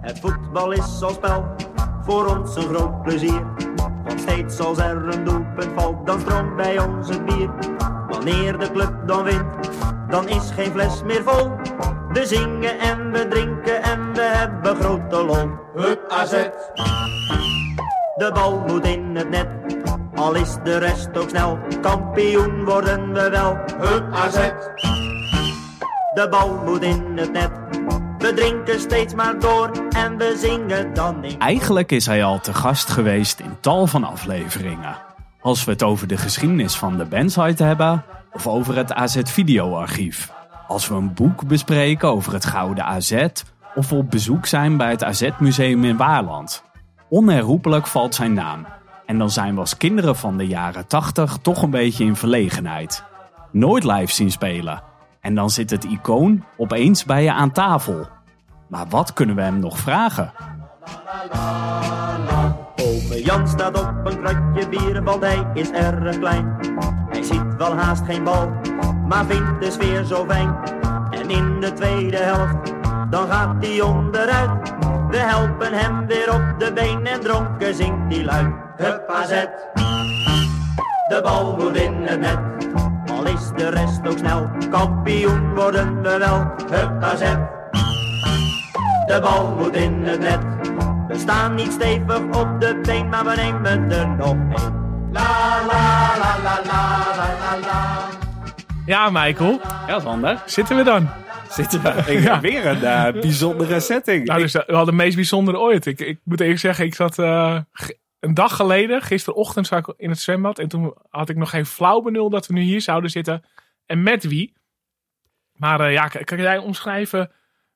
Het voetbal is als spel, voor ons een groot plezier. Want steeds als er een doelpunt valt, dan stroomt bij ons het bier. Wanneer de club dan wint, dan is geen fles meer vol. We zingen en we drinken en we hebben grote lol. Hup AZ, De bal moet in het net, al is de rest ook snel. Kampioen worden we wel. hup AZ, De bal moet in het net. We drinken steeds maar door en we zingen dan in. Eigenlijk is hij al te gast geweest in tal van afleveringen. Als we het over de geschiedenis van de bandsite hebben of over het AZ videoarchief. Als we een boek bespreken over het Gouden AZ of op bezoek zijn bij het AZ museum in Waarland. Onherroepelijk valt zijn naam. En dan zijn we als kinderen van de jaren 80 toch een beetje in verlegenheid. Nooit live zien spelen. En dan zit het icoon opeens bij je aan tafel. Maar wat kunnen we hem nog vragen? Ome Jan staat op een kratje bier, want hij is erg klein. Hij ziet wel haast geen bal, maar vindt de sfeer zo fijn. En in de tweede helft, dan gaat hij onderuit. We helpen hem weer op de been en dronken zingt hij luid. Hup AZ, de bal moet in het net. Al is de rest ook snel, kampioen worden we wel. Hup AZ, de bal moet in het net. We staan niet stevig op de been, maar we nemen er nog één. La la la la la la la la. Ja, Michael, Ja, Sander. zitten we dan? Zitten we in Ja. weer een eh, bijzondere setting. Nou, dus, eh, we hadden het meest bijzondere ooit. Ik, ik moet eerlijk zeggen, ik zat eh, een dag geleden, gisterochtend, zat ik in het zwembad. En toen had ik nog geen flauw benul dat we nu hier zouden zitten. En met wie. Maar eh, ja, kan jij omschrijven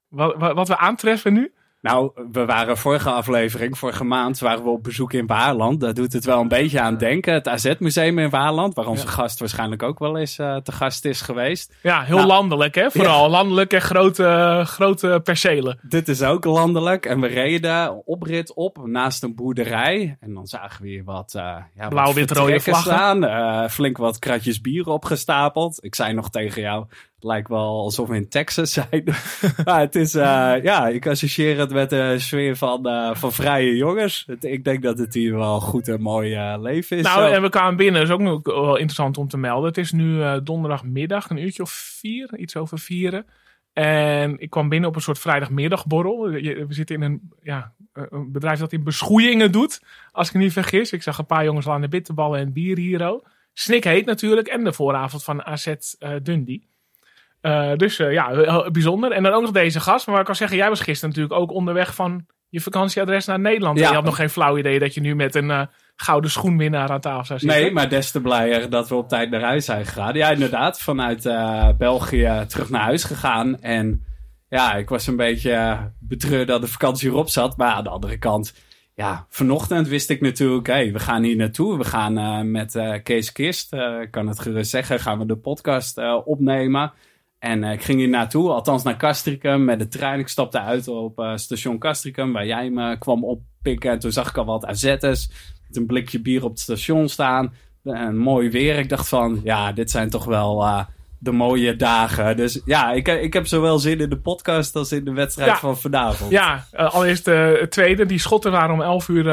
wat, wat we aantreffen nu? Nou, we waren vorige aflevering, vorige maand, waren we op bezoek in Waarland. Daar doet het wel een beetje aan denken. Het AZ-museum in Waarland, waar onze Ja. gast waarschijnlijk ook wel eens eh, te gast is geweest. Ja, heel Nou, landelijk hè. Vooral landelijk en grote, grote percelen. Dit is ook landelijk. En we reden oprit op naast een boerderij. En dan zagen we hier wat, eh ja, Blauw, wat wit, rode vertrekken vlaggen. staan. Eh, flink wat kratjes bier opgestapeld. Ik zei nog tegen jou, het lijkt wel alsof we in Texas zijn. maar het is, eh, ja, ik associeer het met de sfeer van, eh, van vrije jongens. Het- ik denk dat het hier wel goed en mooi eh, leven is. Nou, zo. en we kwamen binnen, dat is ook nog wel interessant om te melden. Het is nu donderdagmiddag, een uurtje of vier, iets over vieren. En ik kwam binnen op een soort vrijdagmiddagborrel. We zitten in een, ja, een bedrijf dat in beschoeiingen doet, als ik me niet vergis. Ik zag een paar jongens al aan de bitterballen en bier hier. ook. Snik heet natuurlijk en de vooravond van AZ Dundee. Eh, dus eh, ja, bijzonder. En dan ook nog deze gast. Maar ik kan zeggen, jij was gisteren natuurlijk ook onderweg van je vakantieadres naar Nederland. Ja. En je had nog geen flauw idee dat je nu met een eh, gouden schoenwinnaar aan tafel zou zitten. Nee, maar des te blijer dat we op tijd naar huis zijn gegaan. Ja, inderdaad, vanuit België terug naar huis gegaan. En ja, ik was een beetje betreurd dat de vakantie erop zat. Maar aan de andere kant, ja, vanochtend wist ik natuurlijk, hé, we gaan hier naartoe. We gaan met Kees Kist, ik kan het gerust zeggen, gaan we de podcast opnemen. En eh, ik ging hier naartoe, althans naar Castricum met de trein. Ik stapte uit op eh, station Castricum, waar jij me kwam oppikken. En toen zag ik al wat AZ'ers met een blikje bier op het station staan. En mooi weer. Ik dacht van, ja, dit zijn toch wel eh, de mooie dagen. Dus ja, ik, ik heb zowel zin in de podcast als in de wedstrijd Ja. van vanavond. Ja, allereerst het tweede. Die schotten waren om 11 uur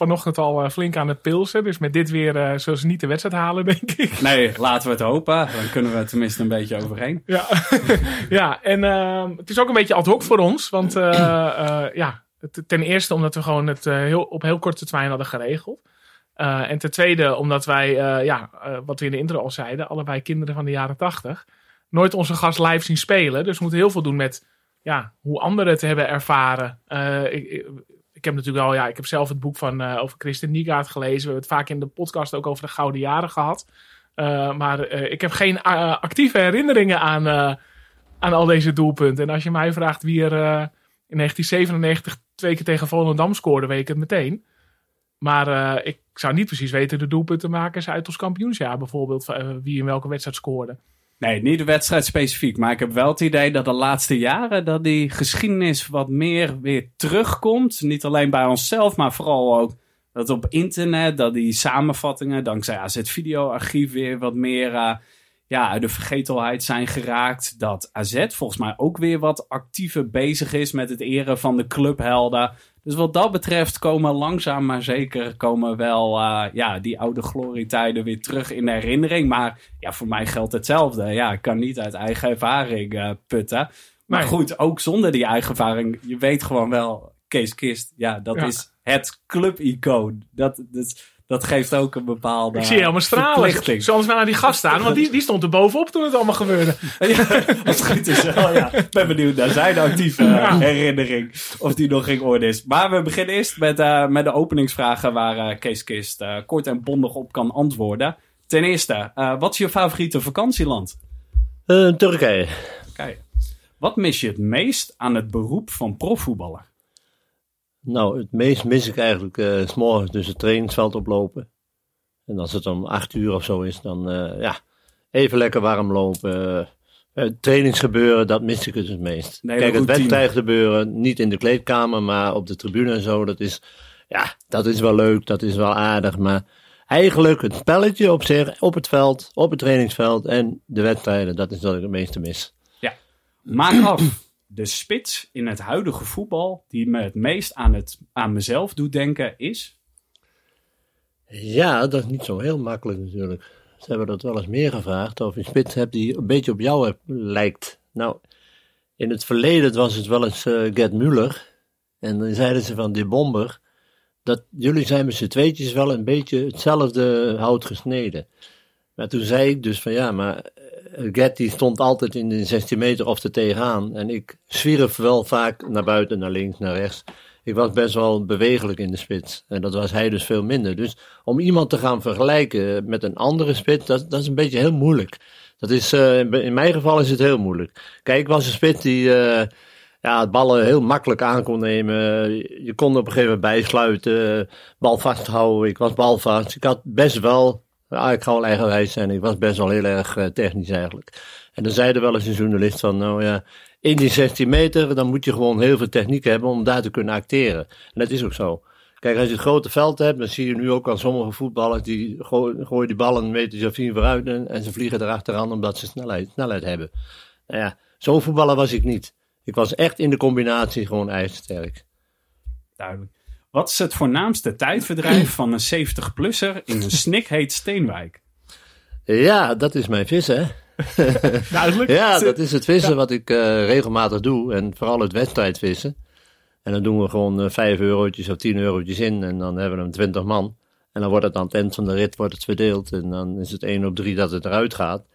vanochtend al eh, flink aan het pilsen. Dus met dit weer eh zullen ze niet de wedstrijd halen, denk ik. Nee, laten we het hopen. Dan kunnen we er tenminste een beetje overheen. Ja, ja en ehm, het is ook een beetje ad hoc voor ons. Want eh, ja, ten eerste omdat we gewoon het heel, op heel korte termijn hadden geregeld. En ten tweede omdat wij, ja, wat we in de intro al zeiden, allebei kinderen van de jaren tachtig, nooit onze gast live zien spelen. Dus we moeten heel veel doen met ja, hoe anderen het hebben ervaren. Ik, ik, heb natuurlijk al, ja, ik heb zelf het boek van eh, over Christen Niegaard gelezen. We hebben het vaak in de podcast ook over de Gouden Jaren gehad. Eh, maar eh, ik heb geen actieve herinneringen aan, aan al deze doelpunten. En als je mij vraagt wie er in 1997 twee keer tegen Volendam scoorde, weet ik het meteen. Maar ik zou niet precies weten de doelpuntenmakers uit ons kampioensjaar bijvoorbeeld. wie in welke wedstrijd scoorde. Nee, niet de wedstrijd specifiek. Maar ik heb wel het idee dat de laatste jaren dat die geschiedenis wat meer weer terugkomt. Niet alleen bij onszelf, maar vooral ook dat op internet, dat die samenvattingen dankzij AZ Videoarchief weer wat meer uh, ja, uit de vergetelheid zijn geraakt. Dat AZ volgens mij ook weer wat actiever bezig is met het eren van de clubhelden. Dus wat dat betreft komen langzaam maar zeker komen wel uh, ja, die oude glorietijden weer terug in de herinnering. Maar ja, voor mij geldt hetzelfde. Ja, ik kan niet uit eigen ervaring uh, putten. Maar nee. goed, ook zonder die eigen ervaring, je weet gewoon wel, Kees Kist, ja, dat ja. is het clubicoon. Dat, dat, dat geeft ook een bepaalde. Ik zie je helemaal stralen. Zoals naar die gast staan, want die, die stond er bovenop toen het allemaal gebeurde. Ja, als het goed is wel, ja. Ik ben benieuwd naar zijn actieve ja. herinnering. Of die nog in orde is. Maar we beginnen eerst met, uh, met de openingsvragen waar uh, Kees Kist uh, kort en bondig op kan antwoorden. Ten eerste, wat is je favoriete vakantieland? Turkije. Turkije. Wat mis je het meest aan het beroep van profvoetballer? Nou, het meest mis ik eigenlijk uh, s morgens dus het trainingsveld oplopen. En als het om acht uur of zo is, dan uh, ja, even lekker warm lopen. Uh, trainingsgebeuren, dat mis ik dus het meest. Nee, Kijk, het wedstrijdgebeuren, niet in de kleedkamer, maar op de tribune en zo, dat is, ja, dat is wel leuk, dat is wel aardig. Maar eigenlijk het spelletje op zich, op het veld, op het trainingsveld en de wedstrijden, dat is wat ik het meeste mis. Ja, maak af de spits in het huidige voetbal die me het meest aan, het, aan mezelf doet denken is? Ja, dat is niet zo heel makkelijk natuurlijk. Ze hebben dat wel eens meer gevraagd. Of je een spits hebt die een beetje op jou lijkt. Nou, in het verleden was het wel eens uh, Gerd Muller. En dan zeiden ze van die bomber. Dat jullie zijn met z'n tweetjes wel een beetje hetzelfde hout gesneden. Maar toen zei ik dus van ja, maar Getty stond altijd in de 16 meter of er tegenaan. En ik zwierf wel vaak naar buiten, naar links, naar rechts. Ik was best wel bewegelijk in de spits. En dat was hij dus veel minder. Dus om iemand te gaan vergelijken met een andere spits, dat, dat is een beetje heel moeilijk. Dat is, uh, in mijn geval is het heel moeilijk. Kijk, ik was een spits die uh, ja, ballen heel makkelijk aan kon nemen. Je kon op een gegeven moment bijsluiten, bal vasthouden. Ik was balvast. Ik had best wel ja, ik ga wel eigenwijs zijn. Ik was best wel heel erg uh, technisch eigenlijk. En dan zei er wel eens een journalist van, nou ja, in die 16 meter, dan moet je gewoon heel veel techniek hebben om daar te kunnen acteren. En dat is ook zo. Kijk, als je het grote veld hebt, dan zie je nu ook aan sommige voetballers, die gooien, gooien die ballen een meter of vier vooruit en, en, ze vliegen erachteraan omdat ze snelheid, snelheid hebben. Nou ja, zo'n voetballer was ik niet. Ik was echt in de combinatie gewoon ijzersterk. Duidelijk. Wat is het voornaamste tijdverdrijf van een 70-plusser in een snikheet Steenwijk? Ja, dat is mijn vissen. Duidelijk. ja, dat is het vissen wat ik uh, regelmatig doe. En vooral het wedstrijdvissen. En dan doen we gewoon uh, 5 eurotjes of 10 eurotjes in. En dan hebben we hem 20 man. En dan wordt het aan het eind van de rit wordt het verdeeld. En dan is het 1 op 3 dat het eruit gaat.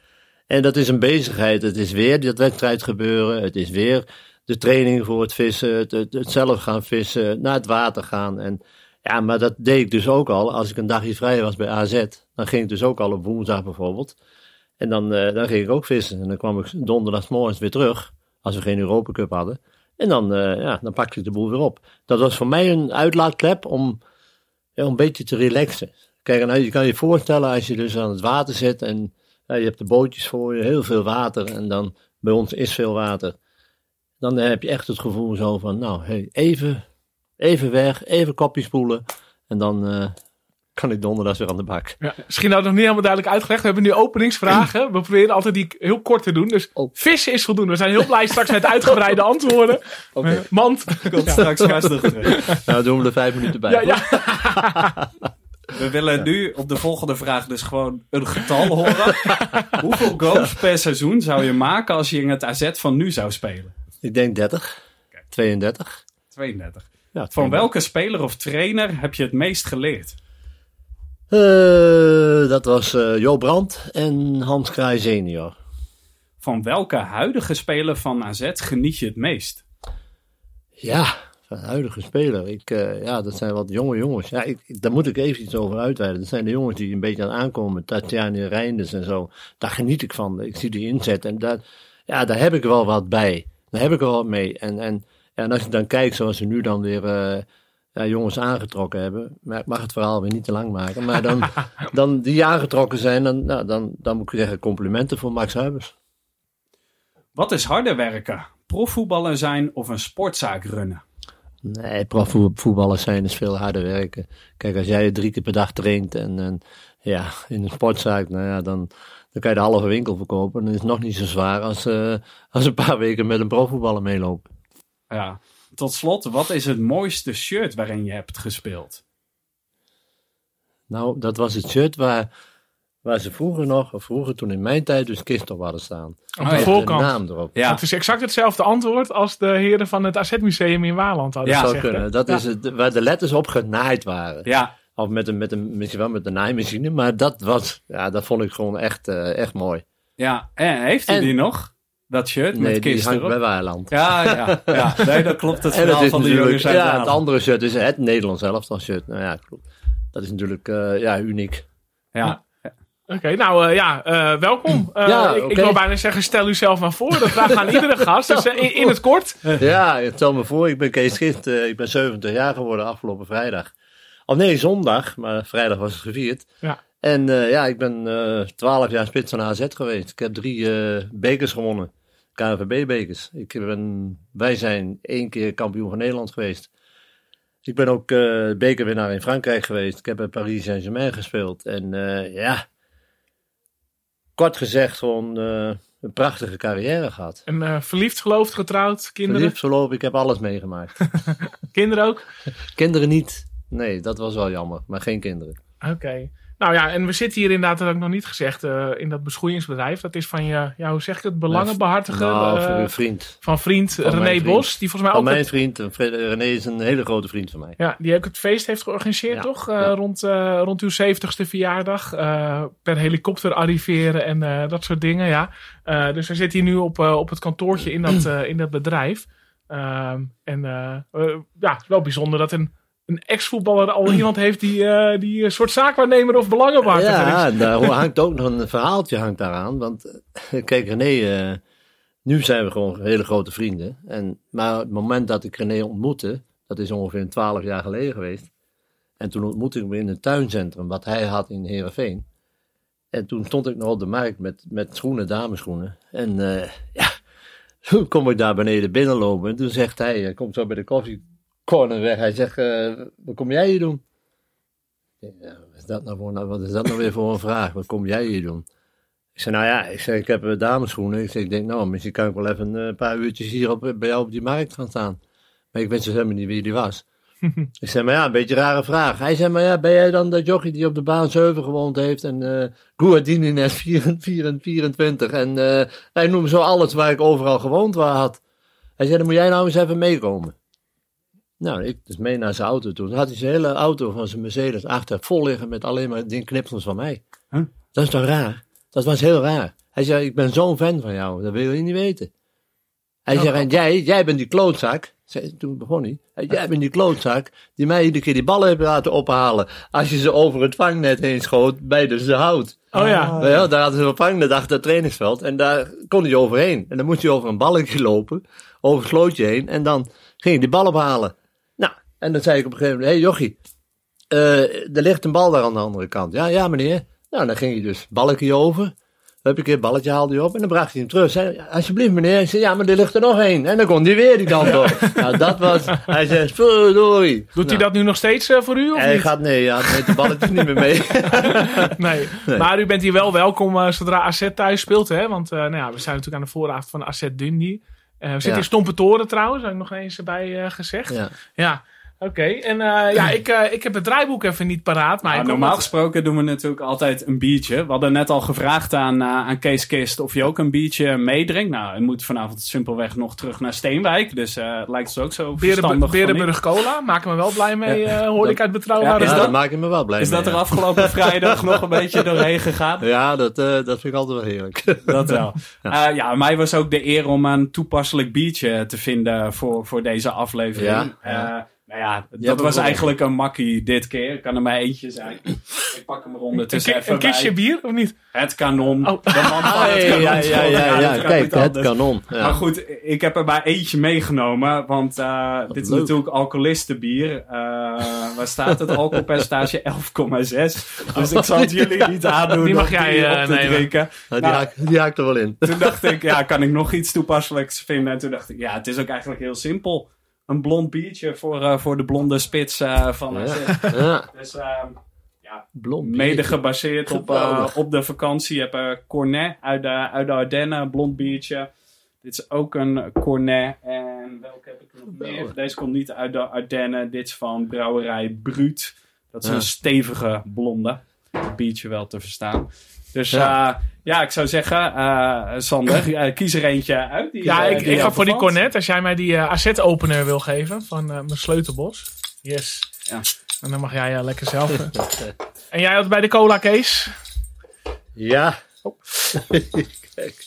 En dat is een bezigheid. Het is weer dat wedstrijd gebeuren. Het is weer de training voor het vissen, het, zelf gaan vissen, naar het water gaan. En ja, maar dat deed ik dus ook al. Als ik een dagje vrij was bij AZ, dan ging ik dus ook al op woensdag bijvoorbeeld. En dan, uh, dan ging ik ook vissen. En dan kwam ik donderdagsmorgens weer terug, als we geen Europa Cup hadden. En dan, uh, ja, dan pakte ik de boel weer op. Dat was voor mij een uitlaatklep om, ja, om een beetje te relaxen. Kijk, en je kan je voorstellen als je dus aan het water zit en je hebt de bootjes voor je, heel veel water. En dan, bij ons is veel water dan heb je echt het gevoel zo van, nou, hey, even, even weg, even kopje spoelen. En dan uh, kan ik donderdag weer aan de bak. Ja, misschien had het nog niet helemaal duidelijk uitgelegd. We hebben nu openingsvragen. We proberen altijd die heel kort te doen. Dus oh. vissen is voldoende. We zijn heel blij straks met uitgebreide antwoorden. Okay. Mand. Komt straks rustig terug. Nou, doen we er vijf minuten bij. Ja, ja. We willen nu op de volgende vraag dus gewoon een getal horen. Hoeveel goals per seizoen zou je maken als je in het AZ van nu zou spelen? Ik denk 30. Okay. 32. 32. Ja, Van welke speler of trainer heb je het meest geleerd? Uh, dat was uh, Jo Brandt en Hans Kraai senior. Van welke huidige speler van AZ geniet je het meest? Ja, van huidige speler. Ik, uh, ja, dat zijn wat jonge jongens. Ja, ik, daar moet ik even iets over uitweiden. Dat zijn de jongens die een beetje aan aankomen. Tatjana Reinders en zo. Daar geniet ik van. Ik zie die inzet en daar, ja, daar heb ik wel wat bij. Daar heb ik er wel mee. En, en, en als je dan kijkt zoals ze nu dan weer uh, ja, jongens aangetrokken hebben. Maar ik mag het verhaal weer niet te lang maken. Maar dan, dan die aangetrokken zijn, dan, nou, dan, dan moet ik zeggen complimenten voor Max Huibers. Wat is harder werken? Profvoetballer zijn of een sportzaak runnen? Nee, profvoetballers zijn dus veel harder werken. Kijk, als jij drie keer per dag traint en, en ja, in een sportzaak, nou ja, dan, dan kan je de halve winkel verkopen. Dan is het nog niet zo zwaar als, uh, als een paar weken met een profvoetballer meelopen. Ja. Tot slot, wat is het mooiste shirt waarin je hebt gespeeld? Nou, dat was het shirt waar, waar ze vroeger nog, of vroeger toen in mijn tijd, dus kist op hadden staan. Op de voorkant. De naam erop. Ja. Het is exact hetzelfde antwoord als de heren van het AZ Museum in Waarland hadden ja, gezegd. zou kunnen. Dat is het, waar de letters op genaaid waren. Ja. Of met een, met een, misschien wel met een naaimachine, maar dat was, ja, dat vond ik gewoon echt, uh, echt mooi. Ja, en heeft u die nog? Dat shirt nee, met kist die hangt erop? bij Waarland. Ja, ja, ja. Nee, dat klopt. Het verhaal is van de natuurlijk- jongens Ja, het andere shirt is het Nederlands elftal shirt. Nou ja, klopt. Dat is natuurlijk eh, ja, uniek. Ja. Oké, nou eh, ja, eh, welkom. Eh, Ja, ik, ik oké. wil bijna zeggen, stel u zelf maar voor. Dat vragen aan iedere gast. Dus in, in het kort. Ja, stel me voor, ik ben Kees Gift. ik ben 70 jaar geworden afgelopen vrijdag. Of nee, zondag, maar vrijdag was het gevierd. Ja. En ja, ik ben eh 12 jaar spits van AZ geweest. Ik heb drie bekers gewonnen. KNVB-bekers. Ik ben, wij zijn één keer kampioen van Nederland geweest. Ik ben ook bekerwinnaar in Frankrijk geweest. Ik heb bij Paris Saint-Germain gespeeld. En ja, kort gezegd gewoon eh, een prachtige carrière gehad. En eh, verliefd, geloofd, getrouwd, kinderen. Verliefd, verloofd, ik heb alles meegemaakt. Kinderen ook. kinderen niet. Nee, dat was wel jammer. Maar geen kinderen. Oké. Nou ja, en we zitten hier inderdaad, dat heb ik nog niet gezegd, eh, in dat beschoeiingsbedrijf. Dat is van je, ja, hoe zeg ik het, belangenbehartiger Nou, eh, voor een vriend. van vriend René vriend. Bos. Die volgens mij Van ook mijn het, vriend. en Fred- René is een hele grote vriend van mij. ja, die ook het feest heeft georganiseerd, Ja, toch? Eh, rond, eh, rond uw 70ste verjaardag. Eh, per helikopter arriveren en eh, dat soort dingen, ja. Eh, dus we zitten hier nu op, eh, op het kantoortje in dat, eh, in dat bedrijf. Ehm, en eh, eh, ja, het is wel bijzonder dat een, een ex-voetballer al iemand heeft die, eh, die een soort zaakwaarnemer of belangenbehartiger is. Ja, daar hangt ook nog een verhaaltje hangt daaraan. Want eh, kijk, René, eh, nu zijn we gewoon hele grote vrienden. En, maar het moment dat ik René ontmoette, dat is ongeveer 12 jaar geleden geweest. En toen ontmoette ik hem in een tuincentrum wat hij had in Heerenveen. En toen stond ik nog op de markt met, met schoenen, dameschoenen. En ja, toen kom ik daar beneden binnenlopen. En toen zegt hij, hij komt zo bij de koffiecorner weg. Hij zegt, eh, wat kom jij hier doen? Ja, wat is dat nou voor, nou, wat is dat nou weer voor een vraag? Wat kom jij hier doen? Ik zei, nou ja, ik, ik heb eh, dameschoenen. Ik, ik denk, nou, misschien kan ik wel even eh, een paar uurtjes hier op, bij jou op die markt gaan staan. Maar ik wist dus helemaal niet wie die was. ik zei, maar ja, een beetje een rare vraag. Hij zei, maar ja, ben jij dan de jockey die op de baan 7 gewoond heeft en Guardini net 24, 24 en eh, hij noemde zo alles waar ik overal gewoond waar had. Hij zei, dan moet jij nou eens even meekomen. Nou, ik dus mee naar zijn auto toe. Toen had hij zijn hele auto van zijn Mercedes achter vol liggen met alleen maar die knipsels van mij. Huh? Dat is toch raar? Dat was heel raar. Hij zei, ik ben zo'n fan van jou, dat wil je niet weten. Hij zei, en jij, jij bent die klootzak. Zei, toen begon hij. "En Jij bent die klootzak die mij iedere keer die ballen heeft laten ophalen. Als je ze over het vangnet heen schoot bij de hout. Oh ja. Nou ja, daar hadden ze een vangnet achter het trainingsveld. En daar kon hij overheen. En dan moest hij over een balletje lopen. Over het slootje heen. En dan ging hij die bal ophalen. Nou, en dan zei ik op een gegeven moment. Hé hey, jochie, eh, er ligt een bal daar aan de andere kant. Ja, ja meneer. Nou, dan ging hij dus balletje over. Heb ik een balletje haalde hij op en dan bracht hij hem terug. Zei, "Ja, alsjeblieft meneer. Ik zei, ja, maar er ligt er nog één. En dan kon hij weer die kant op. nou, dat was, hij zei, verdorie. Doet hij dat nu nog steeds eh, voor u of Hij niet? gaat, nee, ja, met de balletjes niet meer mee. Nee. Maar u bent hier wel welkom eh, zodra AZ thuis speelt, hè? Want nou ja, we zijn natuurlijk aan de vooravond van AZ Dundee. We zitten Ja. in Stompe Toren trouwens, heb ik nog eens erbij gezegd. Ja, oké. En eh, ja, ik, eh, ik heb het draaiboek even niet paraat. Maar Nou, normaal gesproken doen we natuurlijk altijd een biertje. We hadden net al gevraagd aan, eh, aan Kees Kist of je ook een biertje meedrinkt. Nou, hij moet vanavond simpelweg nog terug naar Steenwijk. Dus eh, het lijkt ons ook zo Berenburg, verstandig van Berenburg Cola, maken me wel blij mee, hoorde ik uit betrouwbare Ja, is ja, dat- maakt me wel blij Is mee, dat er afgelopen vrijdag nog een beetje doorheen gegaan? Ja, dat, eh, dat vind ik altijd wel heerlijk. Dat wel. Ja. ja, mij was ook de eer om een toepasselijk biertje te vinden voor, voor deze aflevering. Ja, Eh, ja. Nou ja, dat was eigenlijk een makkie dit keer. Kan er maar eentje zijn. Ik pak hem er Een, ondertussen ki- even een kistje bij. bier, of niet? Het kanon. Oh. De man van het ja, kanon. ja, ja, ja, ja. dat kan Kijk, het kanon. Maar goed, ik heb er maar eentje meegenomen. Want eh, dit is leuk. natuurlijk alcoholistenbier. Eh waar staat het alcoholpercentage? 11,6. Dus ik zal het jullie niet aandoen Die mag om jij, op te drinken. Nou, die, haakt, die haakt er wel in. toen dacht ik, ja, kan ik nog iets toepasselijks vinden? En toen dacht ik, ja, het is ook eigenlijk heel simpel. Een blond biertje voor, eh, voor de blonde spits eh, van. Ja, Dus ehm, blond. mede gebaseerd op, eh, Geweldig. op de vakantie. Je hebt eh, Cornet uit de, uit de Ardennen, blond biertje. Dit is ook een Cornet. En welke heb ik nog meer? Deze komt niet uit de Ardennen. Dit is van brouwerij Bruut. Dat is Ja. een stevige blonde. Biertje wel te verstaan. Dus Ja. ja, ja ik zou zeggen, eh, Sander, eh, kies er eentje uit. Die, Ja, eh, ik, die ik ga voor die cornet. Als jij mij die eh, AZ-opener wil geven van eh, mijn sleutelbos. Yes. Ja. En dan mag jij eh, lekker zelf. eh. en jij had bij de cola, Kees? Ja. Kijk.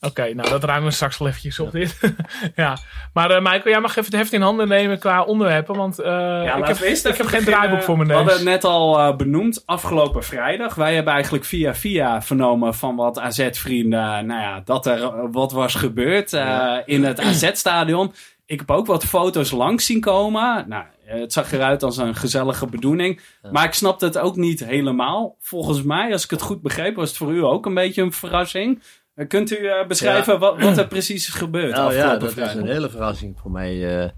Oké, nou dat ruimen we straks wel eventjes op dit. ja. Maar eh Michael, jij mag even het heft in handen nemen qua onderwerpen. Want eh, Ja, ik heb, ik heb geen beginnen. draaiboek voor mijn We hadden neus. het net al eh, benoemd, afgelopen vrijdag. Wij hebben eigenlijk via via vernomen van wat AZ-vrienden, nou ja, dat er wat was gebeurd eh, in het AZ-stadion. Ik heb ook wat foto's langs zien komen. Nou, het zag eruit als een gezellige bedoeling. Maar ik snapte het ook niet helemaal. Volgens mij, als ik het goed begreep, was het voor u ook een beetje een verrassing. Kunt u eh, beschrijven wat, wat er precies is gebeurd Nou ja, dat is een hele verrassing voor mij. eh,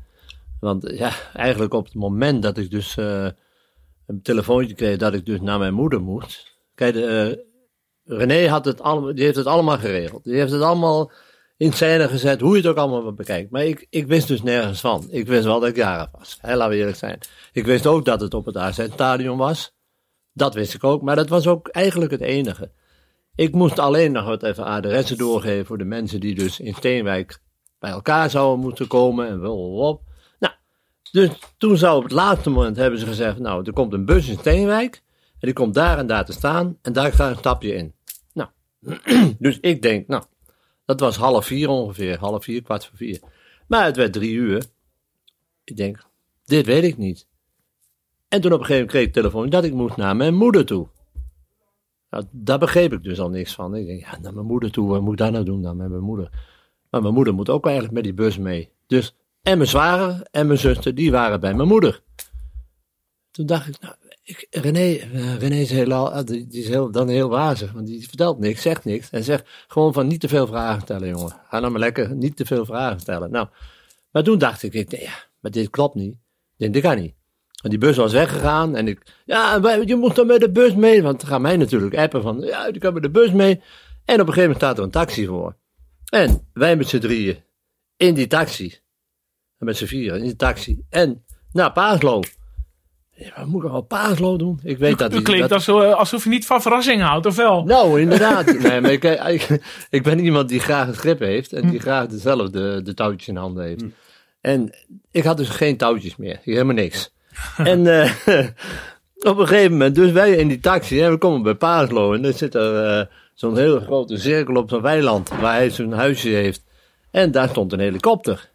want ja, eigenlijk op het moment dat ik dus eh, een telefoontje kreeg dat ik dus naar mijn moeder moest. Kijk, René had het allemaal, die heeft het allemaal geregeld. Die heeft het allemaal in scène gezet, hoe je het ook allemaal bekijkt. Maar ik, ik wist dus nergens van. Ik wist wel dat ik jarig was. Hè, laten we eerlijk zijn. Ik wist ook dat het op het AZ-stadion was. Dat wist ik ook, maar dat was ook eigenlijk het enige. Ik moest alleen nog wat even adressen doorgeven voor de mensen die dus in Steenwijk bij elkaar zouden moeten komen en wel op. Nou, dus toen zou op het laatste moment hebben ze gezegd, nou, er komt een bus in Steenwijk en die komt daar en daar te staan en daar ga een stapje in. Nou, dus ik denk, nou, dat was half vier ongeveer, half vier, kwart voor vier. Maar het werd drie uur. Ik denk, dit weet ik niet. En toen op een gegeven moment kreeg ik telefoon dat ik moest naar mijn moeder toe. Nou, daar begreep ik dus al niks van. Ik denk, ja, naar mijn moeder toe, wat moet ik daar nou doen dan met mijn moeder? Maar mijn moeder moet ook eigenlijk met die bus mee. Dus, en mijn zwager en mijn zuster, die waren bij mijn moeder. Toen dacht ik, nou, ik, René, eh, René is, heel, ah, die, is heel, dan heel wazig, want die vertelt niks, zegt niks. En zegt gewoon van niet te veel vragen stellen, jongen. Ga nou maar lekker niet te veel vragen stellen. Nou, maar toen dacht ik, denk, ja, maar dit klopt niet. Dit kan niet. Want die bus was weggegaan en ik, ja, je moet dan met de bus mee. Want dan gaan mij natuurlijk appen van, ja, je kan met de bus mee. En op een gegeven moment staat er een taxi voor. En wij met z'n drieën in die taxi. En met z'n vieren in die taxi. En naar Paaslo. Ja, wat moet ik al Paaslo doen? Ik weet dat die- klinkt dat- alsof, eh, alsof je niet van verrassing houdt, of wel? nou, inderdaad. nee, maar ik, ik, ik ben iemand die graag het grip heeft en die graag dezelfde de touwtjes in handen heeft. En ik had dus geen touwtjes meer, helemaal niks. en eh, op een gegeven moment, dus wij in die taxi, en we komen bij Paaslo en er zit er eh, zo'n hele grote cirkel op zo'n weiland waar hij zijn huisje heeft. En daar stond een helikopter.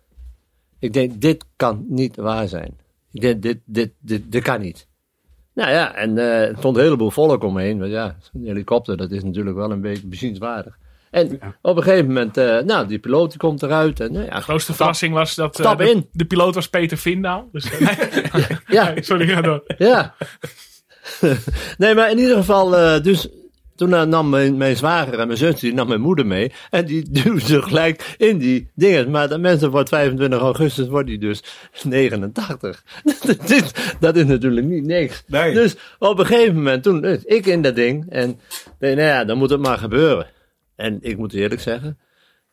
Ik denk, dit kan niet waar zijn. Ik denk, dit, dit, dit, dit kan niet. Nou ja, en eh, er stond een heleboel volk omheen. Want ja, een helikopter, dat is natuurlijk wel een beetje bezienswaardig. En op een gegeven moment, eh, nou, die piloot die komt eruit. En, nou ja, De grootste verrassing was dat eh, de, piloot was Peter Vindaal. Dus, eh, ja, sorry, ga door. ja. nee, maar in ieder geval, eh, dus toen eh, nam mijn, mijn zwager en mijn zus, die nam mijn moeder mee. En die duwde ze gelijk in die dingen. Maar de mensen wordt 25 augustus, wordt die dus 89. dat, is, dat is natuurlijk niet niks. Nee. Dus op een gegeven moment, toen dus ik in dat ding. En nee, nou ja, dan moet het maar gebeuren. En ik moet eerlijk zeggen,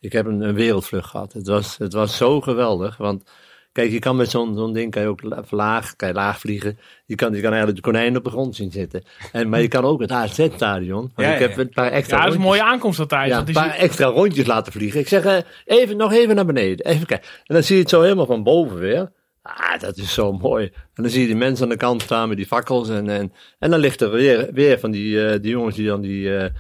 ik heb een, een wereldvlucht gehad. Het was, het was zo geweldig, want... Kijk, je kan met zo'n zo'n ding kan je ook la- laag, kan je laag vliegen. Je kan, je kan eigenlijk de konijn op de grond zien zitten. En, maar je kan ook het AZ-stadion. Ja, ik heb een paar extra Ja, dat is een mooie aankomst ja, een paar extra rondjes laten vliegen. Ik zeg, eh, even, nog even naar beneden. Even kijken. En dan zie je het zo helemaal van boven weer. Ah, dat is zo mooi. En dan zie je die mensen aan de kant staan met die fakkels. En, en, en dan ligt er weer, weer van die, eh, die jongens die dan die, eh,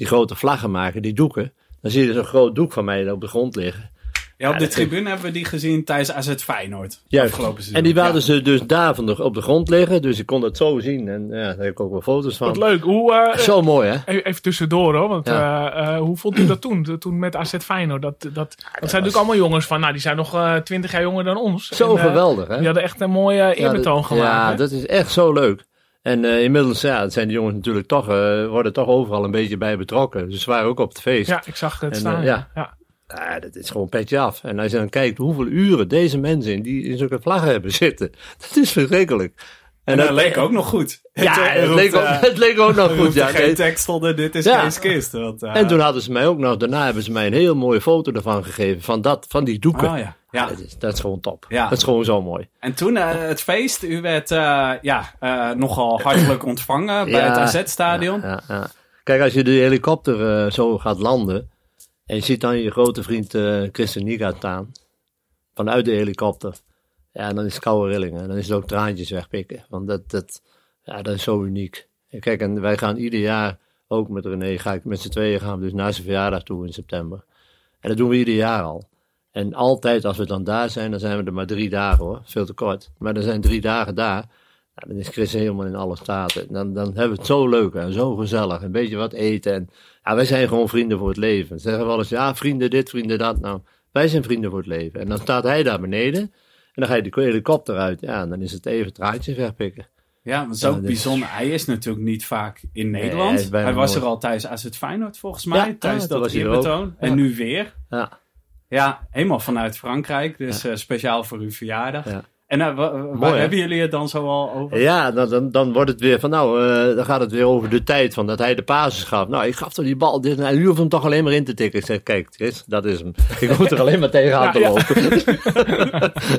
die grote vlaggen maken, die doeken. Dan zie je zo'n groot doek van mij op de grond liggen. Ja, op de dat- tribune hebben we die gezien tijdens AZ Feyenoord. Juist. Afgelopen seizoen. En die Ja. waren ze dus daar van de, op de grond liggen. Dus ik kon het zo zien. En ja, daar heb ik ook wel foto's van. Wat leuk. Hoe, eh, Zo mooi, hè? Even even tussendoor hoor, want Ja. eh, eh, hoe vond u dat toen? Toen met AZ Feyenoord. Dat, dat, dat, zijn natuurlijk allemaal jongens van, nou die zijn nog eh, twintig jaar jonger dan ons. Zo En, geweldig, hè? Die hadden echt een mooie eerbetoon dat- gemaakt. Ja, hè? dat is echt zo leuk. En eh, inmiddels ja, zijn die jongens natuurlijk toch, eh, worden toch overal een beetje bij betrokken. Dus ze waren ook op het feest. ja, ik zag het En, staan. eh, ja. ja. Ja. Ja, dat is gewoon petje af. En als je dan kijkt hoeveel uren deze mensen in, die in zulke vlaggen hebben zitten, dat is verschrikkelijk. En, dat leek ook nog goed. Ja, Het, roept, leek, ook, eh, het leek ook nog goed. Ja, geen nee. tekst onder, dit is Ja. Kist. Want, eh, En toen hadden ze mij ook nog, daarna hebben ze mij een heel mooie foto ervan gegeven, van, dat, van die doeken. Oh ja. Ja. Dat, is, dat is gewoon top. Ja. Dat is gewoon zo mooi. En toen eh, het feest, u werd eh, ja, eh, nogal hartelijk ontvangen bij Ja. het AZ-stadion. Ja, ja. Kijk, als je de helikopter zo gaat landen. en je ziet dan je grote vriend eh Christen Niga staan. vanuit de helikopter. ja, dan is het koude rillingen. Dan is het ook traantjes wegpikken. Want dat, dat, ja, dat is zo uniek. En kijk, en wij gaan ieder jaar ook met René. Ga ik, met z'n tweeën gaan we dus naar zijn verjaardag toe in september. En dat doen we ieder jaar al. En altijd als we dan daar zijn, dan zijn we er maar drie dagen hoor. Veel te kort. Maar er zijn drie dagen daar. Ja, dan is Chris helemaal in alle staten. Dan, dan hebben we het zo leuk en zo gezellig. Een beetje wat eten. En, ja, wij zijn gewoon vrienden voor het leven. Ze zeggen wel eens, ja, vrienden dit, vrienden dat. Nou, wij zijn vrienden voor het leven. En dan staat hij daar beneden. En dan ga je de helikopter uit. Ja, en dan is het even traantjes wegpikken. Ja, maar het is ook Ja, bijzonder. Hij is natuurlijk niet vaak in Nederland. hij was nooit. er al tijdens AZ Feyenoord volgens mij. Ja, tijdens ja, toen dat was hij eerbetoon. En Ja. nu weer. Ja, Ja, helemaal vanuit Frankrijk. Dus eh, speciaal voor uw verjaardag. Ja. En eh, wa- waar Mooi, hebben jullie het dan zo al over? ja dan, dan, dan wordt het weer van, nou, eh, dan gaat het weer over de tijd van dat hij de basis gaf. Nou, ik gaf toch die bal, dit, en u hoeft hem toch alleen maar in te tikken. Ik zeg, kijk, Chris, dat is hem. Ik moet er alleen maar tegenaan te lopen.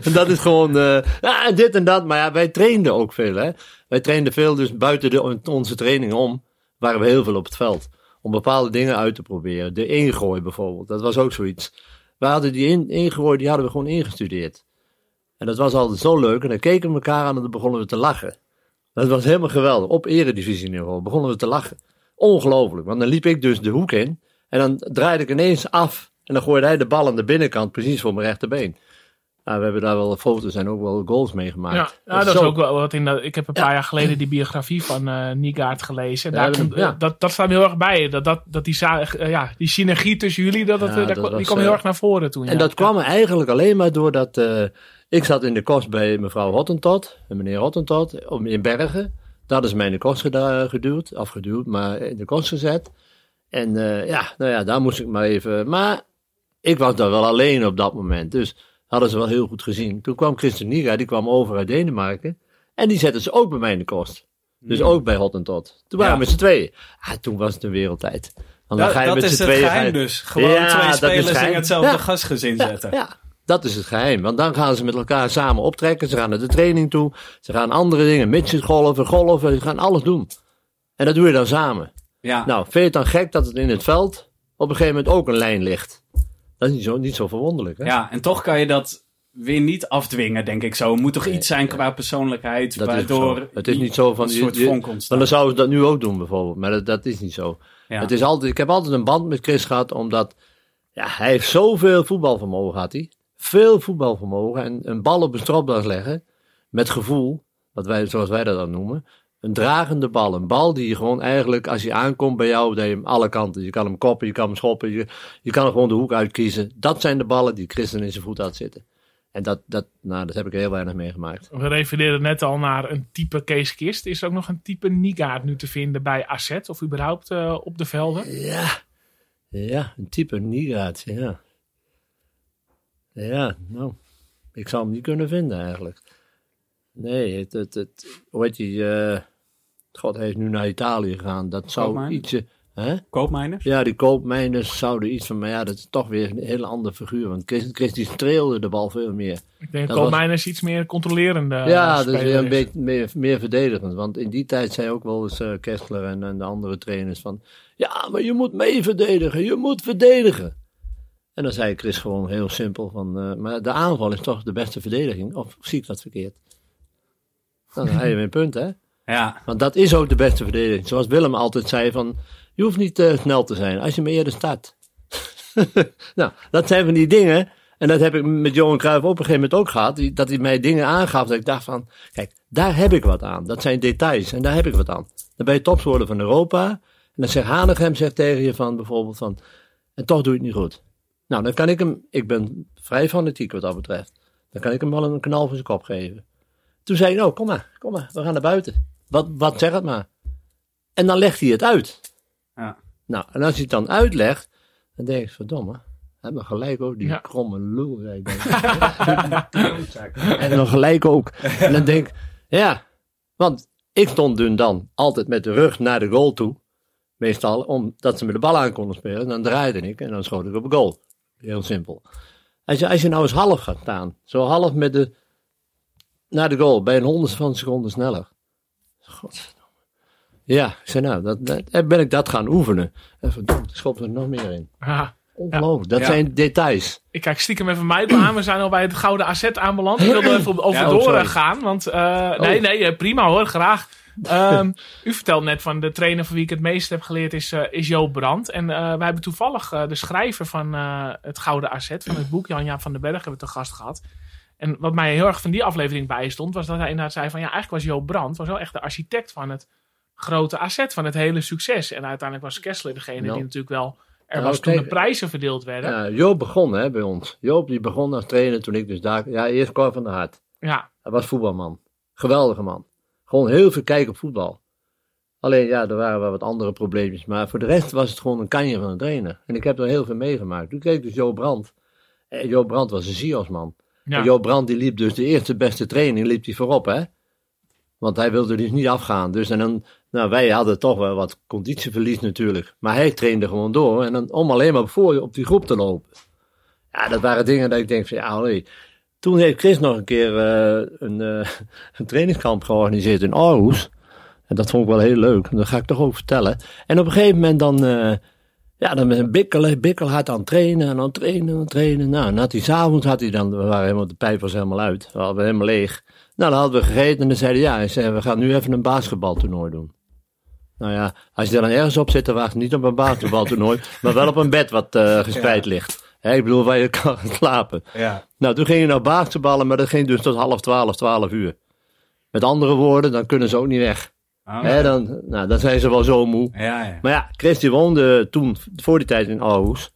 En dat is gewoon, ja, en dit en dat. Maar ja, wij trainden ook veel, hè. Wij trainden veel, dus buiten de, onze trainingen om, waren we heel veel op het veld. Om bepaalde dingen uit te proberen. De ingooi bijvoorbeeld, dat was ook zoiets. We hadden die in, ingooi, die hadden we gewoon ingestudeerd. En dat was altijd zo leuk. En dan keken we elkaar aan en dan begonnen we te lachen. Dat was helemaal geweldig. Op eredivisieniveau begonnen we te lachen. Ongelooflijk. Want dan liep ik dus de hoek in. En dan draaide ik ineens af. En dan gooide hij de bal aan de binnenkant precies voor mijn rechterbeen. Nou, we hebben daar wel foto's en ook wel goals mee gemaakt. Ja, dat is ook wel wat in dat. Ik heb een Ja. paar jaar geleden die biografie van eh Niegaard gelezen. En daar dat- komt, ja. dat, dat staat heel erg bij. Dat, dat, dat die, eh, ja, die synergie tussen jullie, dat, dat, dat kwam- die kwam heel eh, erg naar voren toen. En dat kwam eigenlijk alleen maar doordat eh, ik zat in de kost bij mevrouw Hottentot, en meneer Hottentot, in Bergen. Hadden ze mij in de kost geduwd, afgeduwd, maar in de kost gezet. En ja, nou ja, daar moest ik maar even. Maar ik was daar wel alleen op dat moment, dus hadden ze wel heel goed gezien. Toen kwam Christen Niga, die kwam over uit Denemarken. En die zetten ze ook bij mij in de kost. Dus ook bij Hottentot. Toen waren Ja. we met z'n tweeën. Ah, toen was het een wereldtijd. Want dan Dat, ga je dat met is het tweeën. geheim dus. Gewoon Ja, twee spelers in hetzelfde gasgezin Ja, zetten. Ja, dat is het geheim. Want dan gaan ze met elkaar samen optrekken. Ze gaan naar de training toe. Ze gaan andere dingen, midget golven, golven. Ze gaan alles doen. En dat doe je dan samen. Ja. Nou, vind je het dan gek dat het in het veld op een gegeven moment ook een lijn ligt? Dat is niet zo, niet zo verwonderlijk. Hè? Ja, en toch kan je dat weer niet afdwingen, denk ik zo. Moet toch iets zijn qua persoonlijkheid, Dat waardoor. Het is niet zo van... een soort vonk ontstaat. dan zouden ze dat nu ook doen bijvoorbeeld. Maar dat, dat is niet zo. Ja. Het is altijd, ik heb altijd een band met Chris gehad, omdat ja, hij heeft zoveel voetbalvermogen had hij. Veel voetbalvermogen. En een bal op een stropdas leggen, met gevoel, wat wij, zoals wij dat dan noemen. Een dragende bal. Een bal die je gewoon eigenlijk, als hij aankomt bij jou, dat je hem alle kanten. Je kan hem koppen, je kan hem schoppen, je, je kan er gewoon de hoek uitkiezen. Dat zijn de ballen die Christen in zijn voet had zitten. En dat, dat, nou, dat heb ik heel weinig meegemaakt. We refereerden net al naar een type Kees Kist. Is er ook nog een type Niegaard nu te vinden bij AZ? Of überhaupt eh, op de velden? Ja, ja, een type Niegaard, ja. Ja, nou, ik zou hem niet kunnen vinden eigenlijk. Nee, het, het, het hoe heet die, eh, God, hij is nu naar Italië gegaan. Dat zou ietsje, hè? Koopmijners? Ja, die koopmijners zouden iets van, maar ja, dat is toch weer een hele andere figuur. Want Chris, Chris die streelde de bal veel meer. Ik denk Dat was- Koopmeiners iets meer controlerende eh, ja, dat is weer een beetje meer, meer verdedigend. Want in die tijd zei ook wel eens eh, Kessler en, en de andere trainers van... Ja, maar je moet mee verdedigen, je moet verdedigen. En dan zei Chris gewoon heel simpel van... eh, maar de aanval is toch de beste verdediging? Of zie ik dat verkeerd? Dan heb je weer een punt, hè? Ja. Want dat is ook de beste verdediging. Zoals Willem altijd zei van... Je hoeft niet eh, snel te zijn als je maar eerder start. nou, dat zijn van die dingen... En dat heb ik met Johan Cruijff op een gegeven moment ook gehad. Dat hij mij dingen aangaf. Dat ik dacht van, kijk, daar heb ik wat aan. Dat zijn details en daar heb ik wat aan. Dan ben je topscorer van Europa. En dan zegt Hanegem zegt tegen je van bijvoorbeeld van... En toch doe je het niet goed. Nou, dan kan ik hem... Ik ben vrij fanatiek wat dat betreft. Dan kan ik hem wel een knal voor zijn kop geven. Toen zei hij, nou, kom maar, kom maar. We gaan naar buiten. Wat, wat zeg het maar. En dan legt hij het uit. Ja. Nou, en als hij het dan uitlegt, dan denk ik, verdomme, Heb nog gelijk ook, die Ja. kromme lul. zei ik dan. en dan gelijk ook. En dan denk ik, ja, want ik stond dus dan altijd met de rug naar de goal toe. Meestal omdat ze met de bal aan konden spelen. Dan draaide ik en dan schoot ik op goal. Heel simpel. Als je, als je nou eens half gaat staan, zo half met de, naar de goal, bij een honderd van een seconde sneller. Godverdomme. Ja, ik zei nou, dat, dat, en ben ik dat gaan oefenen. En verdomd, er schopt er nog meer in. Ja. Ongelooflijk, dat Ja. zijn details. Ik kijk stiekem even Michael aan. We zijn al bij het Gouden Asset aanbeland. Ik wilde even op- over Ja, oh, gaan. Want, eh, nee, nee, eh, prima hoor, graag. Ehm, u vertelt net van de trainer van wie ik het meest heb geleerd is, eh is Joop Brandt. En eh, wij hebben toevallig de schrijver van eh, het Gouden Asset, van het boek, Jan-Jaap van den Berg, hebben we te gast gehad. En wat mij heel erg van die aflevering bijstond, was dat hij inderdaad zei van ja, eigenlijk was Joop Brandt was wel echt de architect van het grote asset, van het hele succes. En uiteindelijk was Kessler degene die natuurlijk wel er Nou, was toen kijk. de prijzen verdeeld werden. Ja, Joop begon hè, bij ons. Joop die begon als trainer toen ik dus daar... Ja, eerst Cor van der Hart. ja. Hij was voetbalman. Geweldige man. Gewoon heel veel kijken op voetbal. Alleen ja, er waren wel wat andere probleempjes. Maar voor de rest was het gewoon een kanje van een trainer. En ik heb er heel veel meegemaakt. Toen kreeg dus Joop Brandt. En Joop Brandt was een Siosman. Ja. Joop Brandt die liep dus de eerste beste training liep hij voorop hè. Want hij wilde dus niet afgaan. Dus en dan, nou wij hadden toch wel wat conditieverlies natuurlijk. Maar hij trainde gewoon door. En dan om alleen maar voor op die groep te lopen. Ja, dat waren dingen dat ik denk van ja, allee. Toen heeft Chris nog een keer eh, een, eh, een trainingskamp georganiseerd in Aarhus. En dat vond ik wel heel leuk. Dat ga ik toch ook vertellen. En op een gegeven moment dan, eh, ja, dan met een bikkel, bikkelhard aan het trainen en aan het trainen en aan het trainen. Nou, en had hij s'avonds, had hij dan, we waren helemaal, de pijp was helemaal uit. We hadden helemaal leeg. Nou, dan hadden we gegeten en dan zeiden ja, hij zei, we gaan nu even een basketbaltoernooi doen. Nou ja, als je dan ergens op zit te wachten, niet op een basketbaltoernooi, maar wel op een bed wat eh, gespreid ligt. Hè, ik bedoel, waar je kan gaan slapen. Ja. Nou, toen ging je naar basketballen, maar dat ging dus tot half twaalf, twaalf uur. Met andere woorden, dan kunnen ze ook niet weg. Oh, Hè, dan, nou, dan zijn ze wel zo moe. ja, ja. Maar ja, Chris woonde toen, voor die tijd in Aarhus.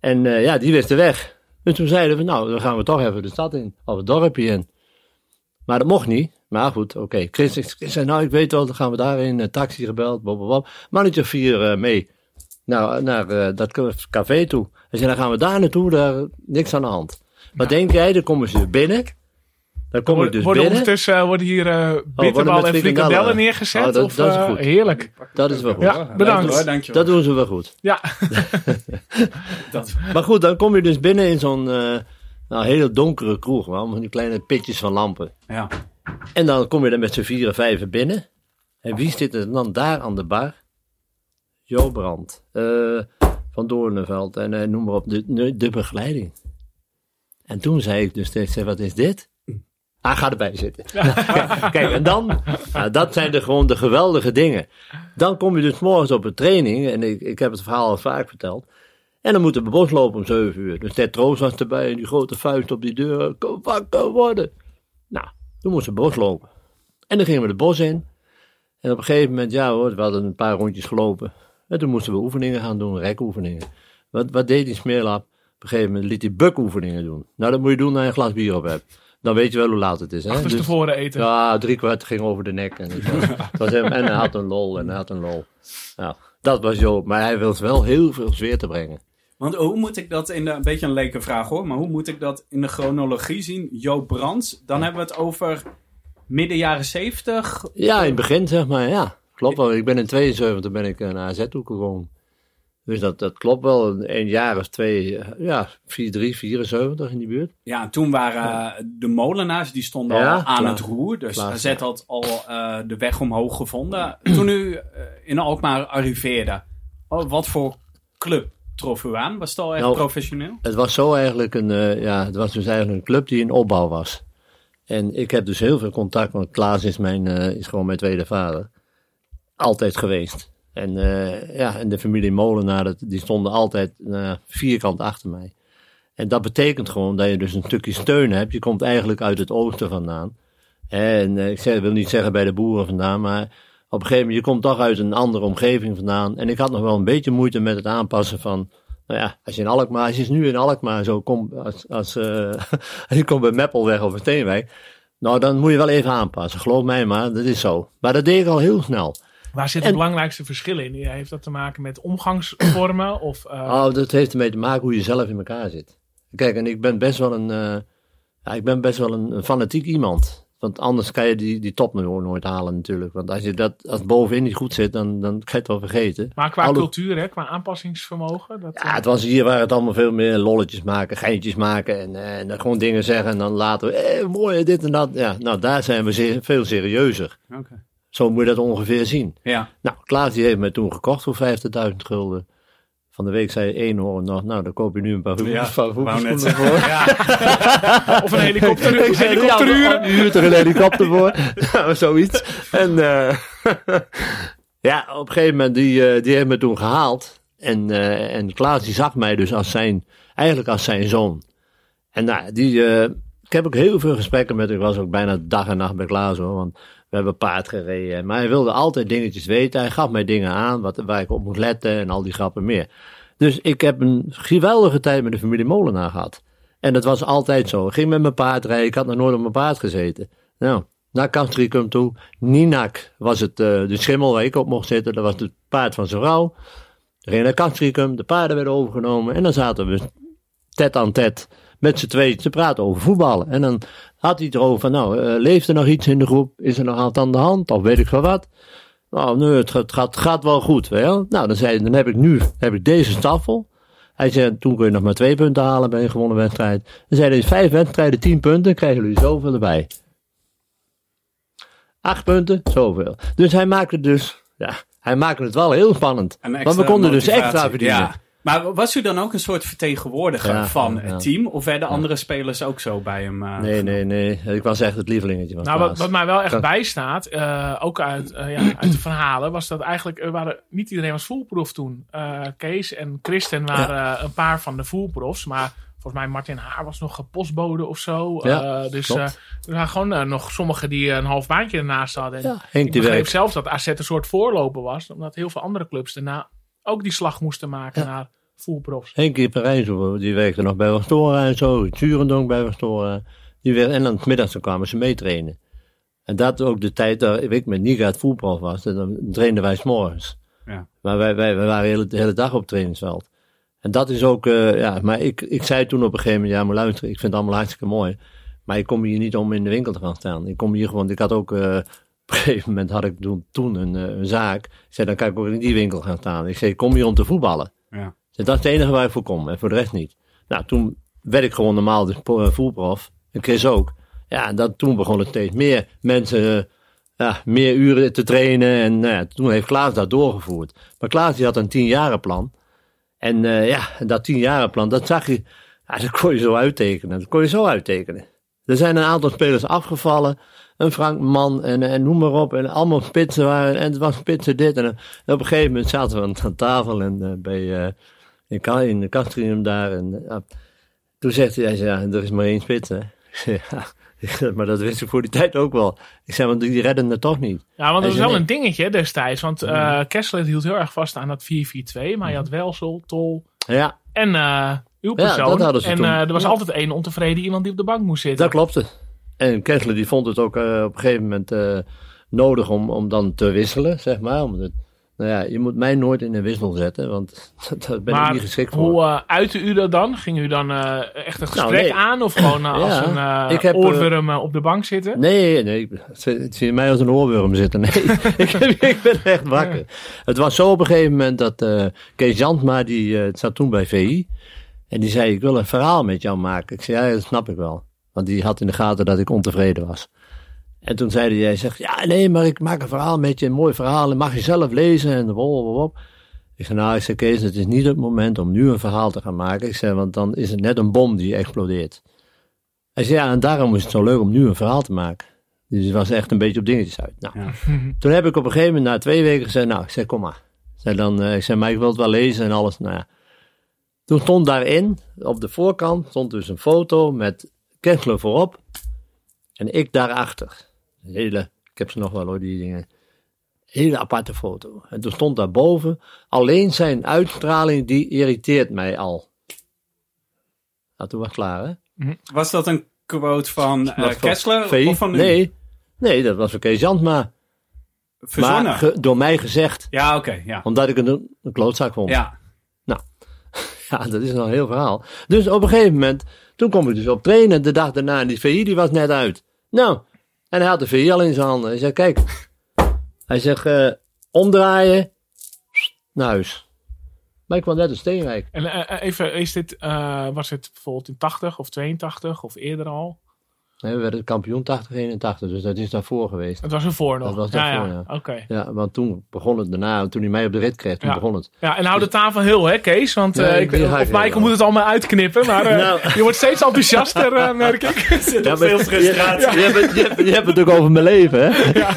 En eh, ja, die wist de weg. Dus toen zeiden we, nou, dan gaan we toch even de stad in. Of het dorpje in. Maar dat mocht niet. Maar goed, oké. Chris, Chris zei, nou, ik weet wel, dan gaan we daarin. Een taxi gebeld, blablabla. Mannetje vier eh, mee. Naar, naar eh, dat café toe. Hij zei, dan gaan we daar naartoe, daar niks aan de hand. Wat denk jij? Dan komen ze binnen. Dan kom ik Worden, dus worden binnen. ondertussen eh, worden hier eh worden bitterbal met en frikandellen. neergezet? Oh, dat- of, dat is eh, goed. heerlijk. Dat is wel goed. Ja, bedankt. Dankjewel. Dat doen ze wel goed. Ja, Dat- Maar goed, dan kom je dus binnen in zo'n eh, nou, hele donkere kroeg. Man, met die kleine pitjes van lampen. ja. En dan kom je er met z'n vieren, vijven binnen. En wie zit er dan daar aan de bar? Jo Brandt. eh, van Doornenveld. En eh, noem maar op, de, de begeleiding. En toen zei ik dus, zei, wat is dit? Ah, ga erbij zitten. Kijk, kijk, en dan, nou, dat zijn de, gewoon de geweldige dingen. Dan kom je dus morgens op een training, en ik, ik heb het verhaal al vaak verteld. En dan moeten we boslopen om 7 uur. Dus Ted Troost was erbij en die grote vuist op die deur. Kom wakker worden. Nou, toen moesten we boslopen. En dan gingen we de bos in. En op een gegeven moment, ja hoor, we hadden een paar rondjes gelopen. En toen moesten we oefeningen gaan doen, rekoefeningen. Wat, wat deed die smeerlap? Op een gegeven moment liet hij bukoefeningen doen. Nou, dat moet je doen als je een glas bier op hebt. Dan weet je wel hoe laat het is. Hè? Dus- achterstevoren eten. ja, drie kwart ging over de nek. En, het was, hem, en hij had een lol en hij had een lol. Nou, dat was Joop. Maar hij wil wel heel veel sfeer te brengen. Want hoe moet ik dat in de, een beetje een leke vraag hoor, maar hoe moet ik dat in de chronologie zien? Joop Brands, dan hebben we het over midden jaren zeventig. Ja, in het begin zeg maar, ja. Klopt wel. Ik ben in 72 ben ik eh, naar AZ toe gekomen. Dus dat, dat klopt wel. Een jaar of twee, eh, ja, 4-3, 74 in die buurt. Ja, toen waren eh, de molenaars, die stonden Ja, al aan klaar. het roer. Dus Klaar. AZ had al eh, de weg omhoog gevonden. Toen u in Alkmaar arriveerde, oh, wat voor club trof u aan? Was het al echt Nou, professioneel? Het was zo eigenlijk een, eh, ja, het was dus eigenlijk een club die in opbouw was. En ik heb dus heel veel contact, want Klaas is, mijn, is gewoon mijn tweede vader. Altijd geweest. En, eh, ja, en de familie Molenaar, die stonden altijd eh, vierkant achter mij. En dat betekent gewoon dat je dus een stukje steun hebt. Je komt eigenlijk uit het oosten vandaan. En eh, ik wil niet zeggen bij de boeren vandaan, maar op een gegeven moment, je komt toch uit een andere omgeving vandaan. En ik had nog wel een beetje moeite met het aanpassen van, nou ja, als je in Alkmaar, als je nu in Alkmaar zo komt, als, als je komt bij Meppelweg of Steenwijk, nou dan moet je wel even aanpassen. Geloof mij maar, dat is zo. Maar dat deed ik al heel snel. Waar zit En- het belangrijkste verschil in? Heeft dat te maken met omgangsvormen? Of, eh, Oh, dat heeft ermee te maken hoe je zelf in elkaar zit. Kijk, en ik ben best wel een, eh, ja, ik ben best wel een, een fanatiek iemand. Want anders kan je die, die top nooit, nooit halen natuurlijk. Want als je dat, als bovenin niet goed zit, dan, dan kan je het wel vergeten. maar qua alle- cultuur, hè, qua aanpassingsvermogen? Dat, Ja, het was hier waar het allemaal veel meer lolletjes maken, geintjes maken en, eh, en dan gewoon dingen zeggen en dan later, eh, mooi dit en dat. Ja, nou, daar zijn we zeer- veel serieuzer. Oké. Zo moet je dat ongeveer zien. Ja. Nou, Klaas die heeft mij toen gekocht voor 50.000 gulden. Van de week zei eenhoorn nog, nou, dan koop je nu een paar, Ja, zeggen. voor. Ja. Of een helikopter, Ik zei, helikopter ja. Je huurt er een helikopter voor. nou, zoiets. En eh, ja, op een gegeven moment, die, eh, die heeft me toen gehaald. En, eh, en Klaas die zag mij dus als zijn, eigenlijk als zijn zoon. En nou, die, ik heb ook heel veel gesprekken met hem. Ik was ook bijna dag en nacht bij Klaas hoor. Want we hebben paard gereden. Maar hij wilde altijd dingetjes weten. Hij gaf mij dingen aan wat, waar ik op moest letten en al die grappen meer. Dus ik heb een geweldige tijd met de familie Molenaar gehad. En dat was altijd zo. Ik ging met mijn paard rijden. Ik had nog nooit op mijn paard gezeten. Nou, naar Castricum toe. Ninak was het eh, de schimmel waar ik op mocht zitten. Dat was het paard van zijn vrouw. We gingen naar Castricum. De paarden werden overgenomen. En dan zaten we tet aan tet met z'n tweeën te praten over voetballen. En dan had hij het erover van, nou, eh, leeft er nog iets in de groep? Is er nog wat aan de hand? Of weet ik van wat? Nou, nee, het gaat, gaat, gaat wel goed, wel. Nou, dan zei hij, dan heb ik nu heb ik deze staffel. Hij zei, toen kun je nog maar twee punten halen bij een gewonnen wedstrijd. Dan zei hij, vijf wedstrijden, tien punten, krijgen jullie zoveel erbij. Acht punten, zoveel. Dus hij maakte dus, ja, hij maakte het wel heel spannend. Want we konden dus extra verdienen. Ja. Maar was u dan ook een soort vertegenwoordiger Ja, van ja, het team? Of werden andere spelers ook zo bij hem? eh, Nee, nee, nee. Ik was echt het lievelingetje van Nou, wat, mij wel echt bijstaat, eh, ook uit, eh, ja, uit de verhalen, was dat eigenlijk er waren, niet iedereen was foolproof toen. Eh, Kees en Christen waren eh, een paar van de foolproofs, maar volgens mij Martin Haar was nog postbode of zo. Ja, Eh, dus eh, er waren gewoon nog sommigen die een half baantje ernaast hadden. En Ja, ik die begreep werkt. zelfs dat AZ een soort voorloper was, omdat heel veel andere clubs daarna ook die slag moesten maken Ja. naar foolprofs. Henk in Parijs, die werkte nog bij Wastora en zo. Turendonk bij Wastora. Die werd, en aan het middags dan kwamen ze meetrainen. En dat ook de tijd dat ik met Niga het voetbal was. En dan trainden wij s'morgens. Ja. Maar wij, wij, wij waren de hele, de hele dag op het trainingsveld. En dat is ook, eh, ja, maar ik, ik zei toen op een gegeven moment, ja, maar luister, ik vind het allemaal hartstikke mooi. Maar ik kom hier niet om in de winkel te gaan staan. Ik kom hier gewoon, ik had ook, eh, op een gegeven moment had ik toen, toen een, eh, een zaak. Ik zei, dan kan ik ook in die winkel gaan staan. Ik zei, ik kom hier om te voetballen. Ja. Dus dat is het enige waar ik voor kom en voor de rest niet. Nou, toen werd ik gewoon normaal de eh, voetprof. En Chris ook. Ja, dat, toen begonnen steeds meer mensen eh, ja, meer uren te trainen. En nou toen heeft Klaas dat doorgevoerd. Maar Klaas die had een tienjarenplan. En eh, ja, dat tienjarenplan, dat zag je, ja, dat kon je zo uittekenen. Dat kon je zo uittekenen. Er zijn een aantal spelers afgevallen. Een Frank Man en, en noem maar op. En allemaal spitsen waren. En het was spitsen dit. En, op een gegeven moment zaten we aan, tafel en bij, in, in de Castrium daar. En, eh, ja, toen zegt hij, hij zei, ja, er is maar één spits. Hè. Ja, maar dat wist ik voor die tijd ook wel. Ik zei, want die redden het toch niet. Ja, want dat was wel een dingetje destijds. Want eh Kessler hield heel erg vast aan dat 4-4-2. Maar je had Welsel, Tol Ja, en eh uw persoon. en eh, er was Ja. altijd één ontevreden iemand die op de bank moest zitten. dat klopte. En Kessler die vond het ook op een gegeven moment nodig om, om dan te wisselen, zeg maar. Om het, nou ja, je moet mij nooit in een wissel zetten, want daar ben ik niet geschikt voor. hoe eh uitte u dat dan? Ging u dan eh, echt een gesprek Nou, nee. aan? Of gewoon eh, als een ik heb, oorworm eh, op de bank zitten? Nee, nee, zie je mij als een oorworm zitten? Nee, ik, ik ben echt wakker. Het was zo op een gegeven moment dat Kees Jantma, die zat toen bij VI. En die zei, ik wil een verhaal met jou maken. Ik zei, ja, dat snap ik wel. Want die had in de gaten dat ik ontevreden was. En toen zei hij, hij zegt, ja, nee, maar ik maak een verhaal met je, een mooi verhaal. En mag je zelf lezen en op. Ik zei, nou, ik zei, Kees, het is niet het moment om nu een verhaal te gaan maken. Ik zei, want dan is het net een bom die explodeert. Hij zei, ja, en daarom is het zo leuk om nu een verhaal te maken. Dus het was echt een beetje op dingetjes uit. Nou, Ja. toen heb ik op een gegeven moment na twee weken gezegd, nou, ik zei, kom maar. Ik zei, dan, eh, ik zei, maar ik wil het wel lezen en alles. Nou ja. Toen stond daarin, op de voorkant, stond dus een foto met Kessler voorop en ik daarachter. Hele, ik heb ze nog wel hoor, die dingen. Hele aparte foto. En toen stond daarboven, alleen zijn uitstraling, die irriteert mij al. Nou, toen was klaar, hè? Was dat een quote van van Kessler? VI? Of van u? Nee, nee, dat was van Kees Jantma. verzonnen. Maar ge- door mij gezegd, ja, oké. ja. omdat ik een, een klootzak vond. ja. Ja, dat is nog een heel verhaal. Dus op een gegeven moment, toen kom ik dus op trainen. De dag daarna, en die VI die was net uit. Nou, en hij had de VI al in zijn handen. Hij zei, kijk. Hij zegt, eh, omdraaien, naar huis. Maar ik kwam net een steenrijk. En eh, eh, even, is dit, was het bijvoorbeeld in 80 of 82 of eerder al? Nee, we werden kampioen 80-81, dus dat is daarvoor geweest. Het was ervoor nog. Dat was ja, daarvoor, ja. ja. Oké. Ja, want toen begon het daarna, toen hij mij op de rit kreeg, toen Ja. begon het. Ja, en hou de tafel heel, hè, Kees? Want Ja, eh, ik- of Michael heel moet het allemaal uitknippen, maar eh, Nou. je wordt steeds enthousiaster, eh, merk ik. Ja, maar- Je, je, hebt, het- je, hebt, je hebt het ook over mijn leven, hè? Ja.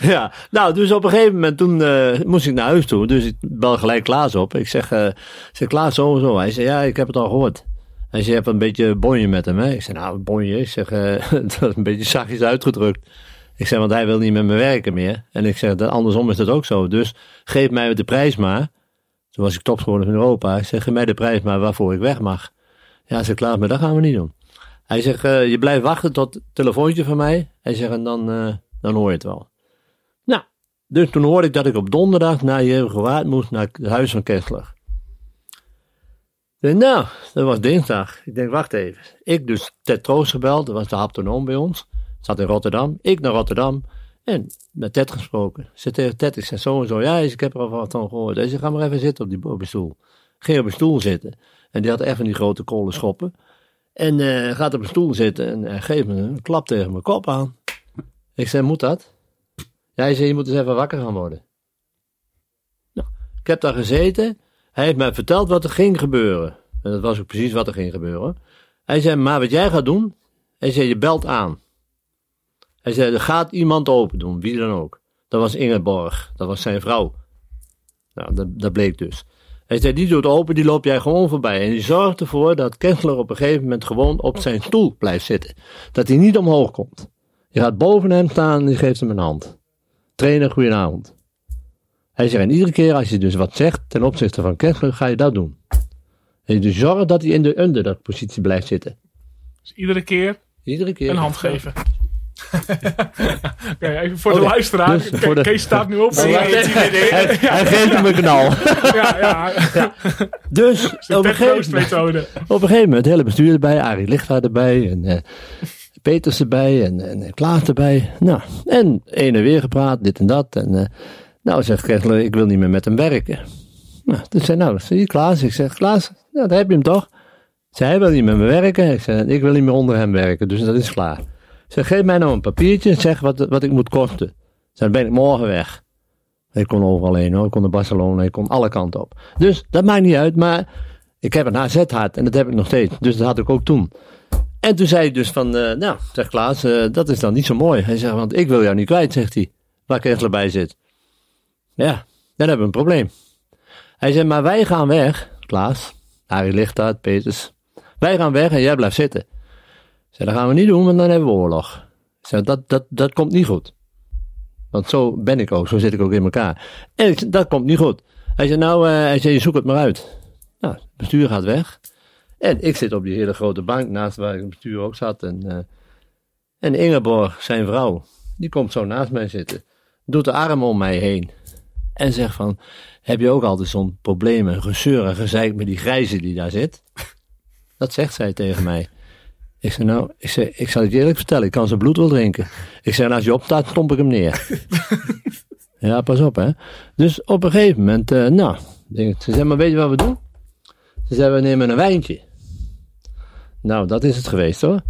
ja, nou, dus op een gegeven moment toen eh, moest ik naar huis toe. Dus ik bel gelijk Klaas op. Ik zeg, eh, zeg Klaas, zo en zo. Hij zei, ja, ik heb het al gehoord. Zei, je hebt een beetje bonje met hem? Ik zeg, nou, bonje? Ik zeg, eh, dat is een beetje zachtjes uitgedrukt. Ik zeg, want hij wil niet met me werken meer. En ik zeg, andersom is dat ook zo. Dus geef mij de prijs maar. Toen was ik topscorer van Europa. Ik zeg, geef mij de prijs maar waarvoor ik weg mag. Ja, zeg Klaas, maar dat gaan we niet doen. Hij zegt, eh, je blijft wachten tot het telefoontje van mij. Hij zegt, en dan, eh, dan hoor je het wel. Nou, dus toen hoorde ik dat ik op donderdag naar Jeroen moest, naar het huis van Kessler. Denk, nou, dat was dinsdag. Ik denk, wacht even. Ik dus Ted Troost gebeld, dat was de haptonoom bij ons. Zat in Rotterdam. Ik naar Rotterdam. En met Ted gesproken. Ze tegen Ted, ik zei zo en zo. Ja, ik heb er al wat van gehoord. Hij zei, ga maar even zitten op die stoel. Ging op een stoel zitten. En die had van die grote kolen schoppen. En eh, gaat op een stoel zitten en uh, geeft me een klap tegen mijn kop aan. Ik zei, moet dat? Ja, hij zei, je moet eens even wakker gaan worden. Nou, ik heb daar gezeten. Hij heeft mij verteld wat er ging gebeuren. En dat was ook precies wat er ging gebeuren. Hij zei, maar wat jij gaat doen? Hij zei, je belt aan. Hij zei, er gaat iemand open doen, wie dan ook. Dat was Ingeborg, dat was zijn vrouw. Nou, dat, dat bleek dus. Hij zei, die doet open, die loop jij gewoon voorbij. En die zorgt ervoor dat Kessler op een gegeven moment gewoon op zijn stoel blijft zitten. Dat hij niet omhoog komt. Je gaat boven hem staan en je geeft hem een hand. Trainer, goedenavond. Hij zegt, en iedere keer als je dus wat zegt ten opzichte van Kessler, ga je dat doen. En je dus zorgt dat hij in de under positie blijft zitten. Dus iedere keer Iedere keer. een hand geven. Oké, even voor de luisteraar. dus voor de- Kees staat nu op. Hij, hij, hij geeft hem een knal. ja, ja. Dus De op een, gegeven op een gegeven moment, het hele bestuur erbij, Arie Lichtvaart erbij, en eh, Peters erbij, en, en Klaas erbij. Nou, en een en weer gepraat, dit en dat. En eh, nou, zegt Kessler, ik wil niet meer met hem werken. Nou, dus zei, nou, zie je Klaas? Ik zeg, Klaas, nou, daar heb je hem toch? Zei, hij wil niet met me werken. Ik ik wil niet meer onder hem werken, dus dat is klaar. Zeg, geef mij nou een papiertje en zeg wat, wat ik moet kosten. Zei, dan ben ik morgen weg. Ik kon overal heen hoor. Ik kon naar Barcelona, ik kon alle kanten op. Dus dat maakt niet uit, maar ik heb een AZ-hart en dat heb ik nog steeds. Dus dat had ik ook toen. En toen zei ik dus van, eh, nou, zegt Klaas, eh, dat is dan niet zo mooi. Hij zegt, want ik wil jou niet kwijt, zegt hij. Waar Kessler bij zit. Ja, dan hebben we een probleem. Hij zei, maar wij gaan weg, Klaas, Harry Lichtaert, Peters. Wij gaan weg en jij blijft zitten. Ik zei, dat gaan we niet doen, want dan hebben we oorlog. Ik zei, dat, dat, dat komt niet goed. Want zo ben ik ook, zo zit ik ook in elkaar. En dat komt niet goed. Hij zei, nou, eh, hij zoek het maar uit. Nou, het bestuur gaat weg. En ik zit op die hele grote bank naast waar ik het bestuur ook zat. En, eh, en Ingeborg, zijn vrouw, die komt zo naast mij zitten. Doet de arm om mij heen. En zegt van, heb je ook altijd zo'n probleem en gezeur en gezeik met die grijze die daar zit? Dat zegt zij tegen mij. Ik zei, nou, ik, zei, ik zal het je eerlijk vertellen, ik kan zijn bloed wel drinken. Ik zei, en als je opstaat, stomp ik hem neer. ja, pas op, hè. Dus op een gegeven moment, eh, nou, denk ze zei, maar weet je wat we doen? Ze zei, we nemen een wijntje. Nou, dat is het geweest, hoor.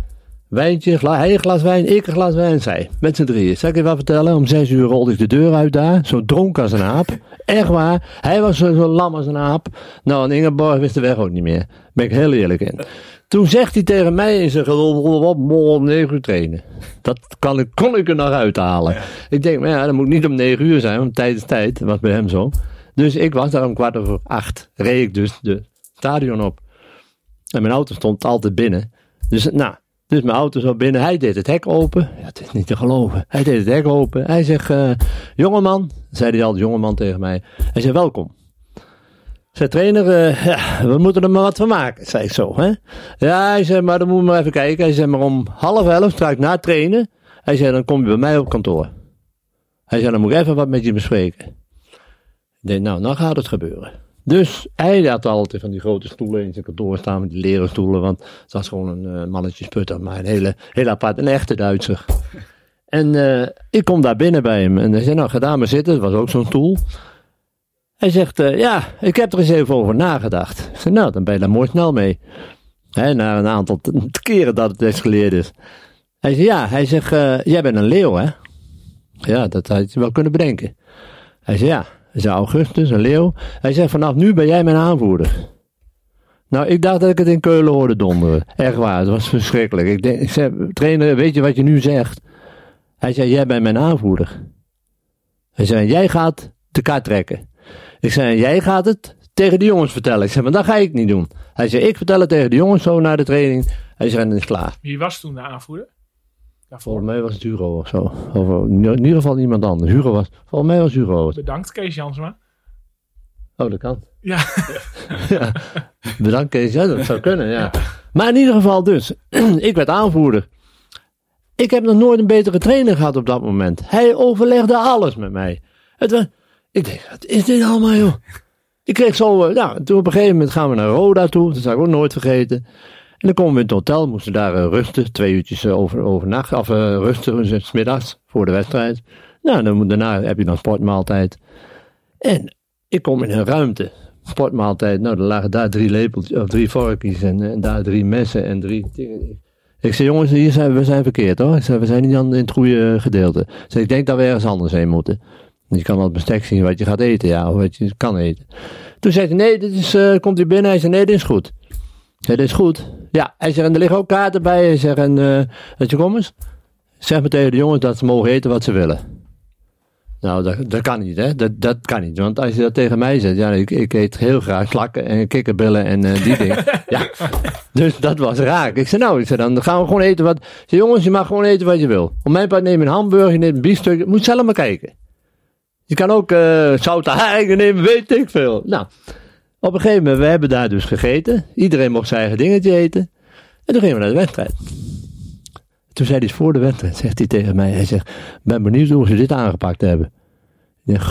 Wijntje, gla, hij een glas wijn, ik een glas wijn, zij. Met z'n drieën. Zal ik je wat vertellen? Om zes uur rolde ik de deur uit daar. Zo dronken als een aap. Echt waar. Hij was zo, zo lam als een aap. Nou, en Ingeborg wist de weg ook niet meer. Daar ben ik heel eerlijk in. Toen zegt hij tegen mij in zijn gelul, op om negen uur trainen. Dat kan ik, kon ik er nog uithalen. Ik denk, maar ja, dat moet niet om negen uur zijn, want tijd is tijd. Dat was bij hem zo. Dus ik was daar om kwart over acht. Reed ik dus de stadion op. En mijn auto stond altijd binnen. Dus, nou, dus mijn auto zo binnen. Hij deed het hek open. Ja, is niet te geloven. Hij deed het hek open. Hij zegt, eh, jongeman, zei hij altijd jongeman tegen mij. Hij zei, welkom. Zei trainer, eh, we moeten er maar wat van maken, zei ik zo. Hè? Ja, hij zei, maar dan moeten we maar even kijken. Hij zei, maar om half elf, straks na trainen. Hij zei, dan kom je bij mij op kantoor. Hij zei, dan moet ik even wat met je bespreken. Ik denk, nou, dan gaat het gebeuren. Dus hij had altijd van die grote stoelen in zijn kantoor staan, met die leren stoelen, want het was gewoon een uh, mannetjesputter, maar een hele, heel apart, een echte Duitser. En uh, ik kom daar binnen bij hem en hij zei, nou, ga daar maar zitten, dat was ook zo'n stoel. Hij zegt, uh, ja, ik heb er eens even over nagedacht. Ik zei, nou, dan ben je daar mooi snel mee. Hè, na een aantal keren dat het escaleerd is. Hij zegt, ja, hij zegt, jij bent een leeuw, hè? Ja, dat had je wel kunnen bedenken. Hij zei, ja. Zei, Augustus, een leeuw. Hij zei, vanaf nu ben jij mijn aanvoerder. Nou, ik dacht dat ik het in Keulen hoorde donderen. Echt waar, het was verschrikkelijk. Ik, denk, zei, trainer, weet je wat je nu zegt? Hij zei, jij bent mijn aanvoerder. Hij zei, jij gaat de kaart trekken. Ik zei, jij gaat het tegen de jongens vertellen. Ik zei, maar dat ga ik niet doen. Hij zei, ik vertel het tegen de jongens zo na de training. Hij zei, en is klaar. Wie was toen de aanvoerder? Volgens mij was het Hugo of zo. Of in ieder geval iemand anders. Hugo was, volgens mij was Hugo het. Bedankt Kees Jansma. Oh, dat kan. Ja. ja. Bedankt Kees, ja, dat zou kunnen, ja. Maar in ieder geval dus, ik werd aanvoerder. Ik heb nog nooit een betere trainer gehad op dat moment. Hij overlegde alles met mij. Het was, ik denk, wat is dit allemaal joh? Ik kreeg zo, nou, toen op een gegeven moment gaan we naar Roda toe. Dat zou ik ook nooit vergeten. En dan komen we in het hotel, moesten daar uh, rusten, twee uurtjes uh, over, overnachten, of uh, rusten, s middags voor de wedstrijd. Nou, dan, daarna heb je dan sportmaaltijd. En ik kom in een ruimte, sportmaaltijd, nou, er lagen daar drie lepeltjes, of drie vorkjes en, en daar drie messen en drie. Ik zei, jongens, hier zijn, we zijn verkeerd hoor. Ik we zijn niet aan in het goede gedeelte. Ik zei, ik denk dat we ergens anders heen moeten. Je kan het bestek zien wat je gaat eten, ja, of wat je kan eten. Toen zei hij, nee, dit is, komt hij binnen. Hij zei, nee, dit is goed. Dit is goed. Ja, hij zegt, en er liggen ook kaarten bij. Hij zegt, en, uh, je, kom eens. Zeg maar tegen de jongens dat ze mogen eten wat ze willen. Nou, dat, dat kan niet, hè. Dat, dat kan niet. Want als je dat tegen mij zegt, ja, ik, ik eet heel graag slakken en kikkerbillen en uh, die dingen. ja, dus dat was raak. Ik zei, nou, ik zei, dan gaan we gewoon eten wat... Ik zei, jongens, je mag gewoon eten wat je wil. Op mijn part neem een hamburger, neem een biefstuk. Moet zelf maar kijken. Je kan ook uh, zoute haringen nemen, weet ik veel. Nou, op een gegeven moment, we hebben daar dus gegeten. Iedereen mocht zijn eigen dingetje eten. En toen gingen we naar de wedstrijd. Toen zei hij voor de wedstrijd, zegt hij tegen mij, hij zegt, ben benieuwd hoe ze dit aangepakt hebben. Ik denk,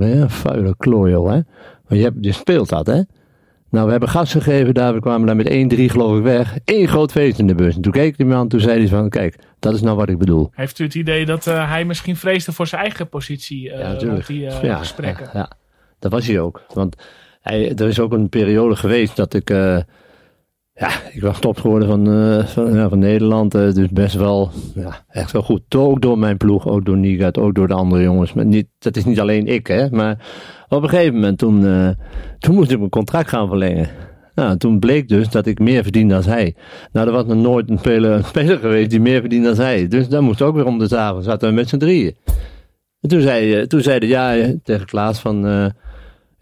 een vuile klooi hè. Maar je, hebt, je speelt dat, hè. Nou, we hebben gas gegeven daar, we kwamen daar met 1-3 geloof ik weg. Eén groot feest in de bus. En toen keek die man, toen zei hij van, kijk, dat is nou wat ik bedoel. Heeft u het idee dat uh, hij misschien vreesde voor zijn eigen positie uh, ja, natuurlijk. die uh, ja, gesprekken? Ja, ja, dat was hij ook. Want hij, er is ook een periode geweest dat ik, uh, ja, ik was top geworden van, uh, van, ja, van Nederland. Uh, dus best wel, ja, echt wel goed. Ook door mijn ploeg, ook door Nigat, ook door de andere jongens. Maar niet, dat is niet alleen ik, hè. Maar op een gegeven moment, toen, toen moest ik mijn contract gaan verlengen. Nou, toen bleek dus dat ik meer verdiende dan hij. Nou, er was nog nooit een speler, een speler geweest die meer verdiende dan hij. Dus dan moest ook weer om de tafel. Zaten we met z'n drieën. En toen zei, toen zei de ja tegen Klaas van...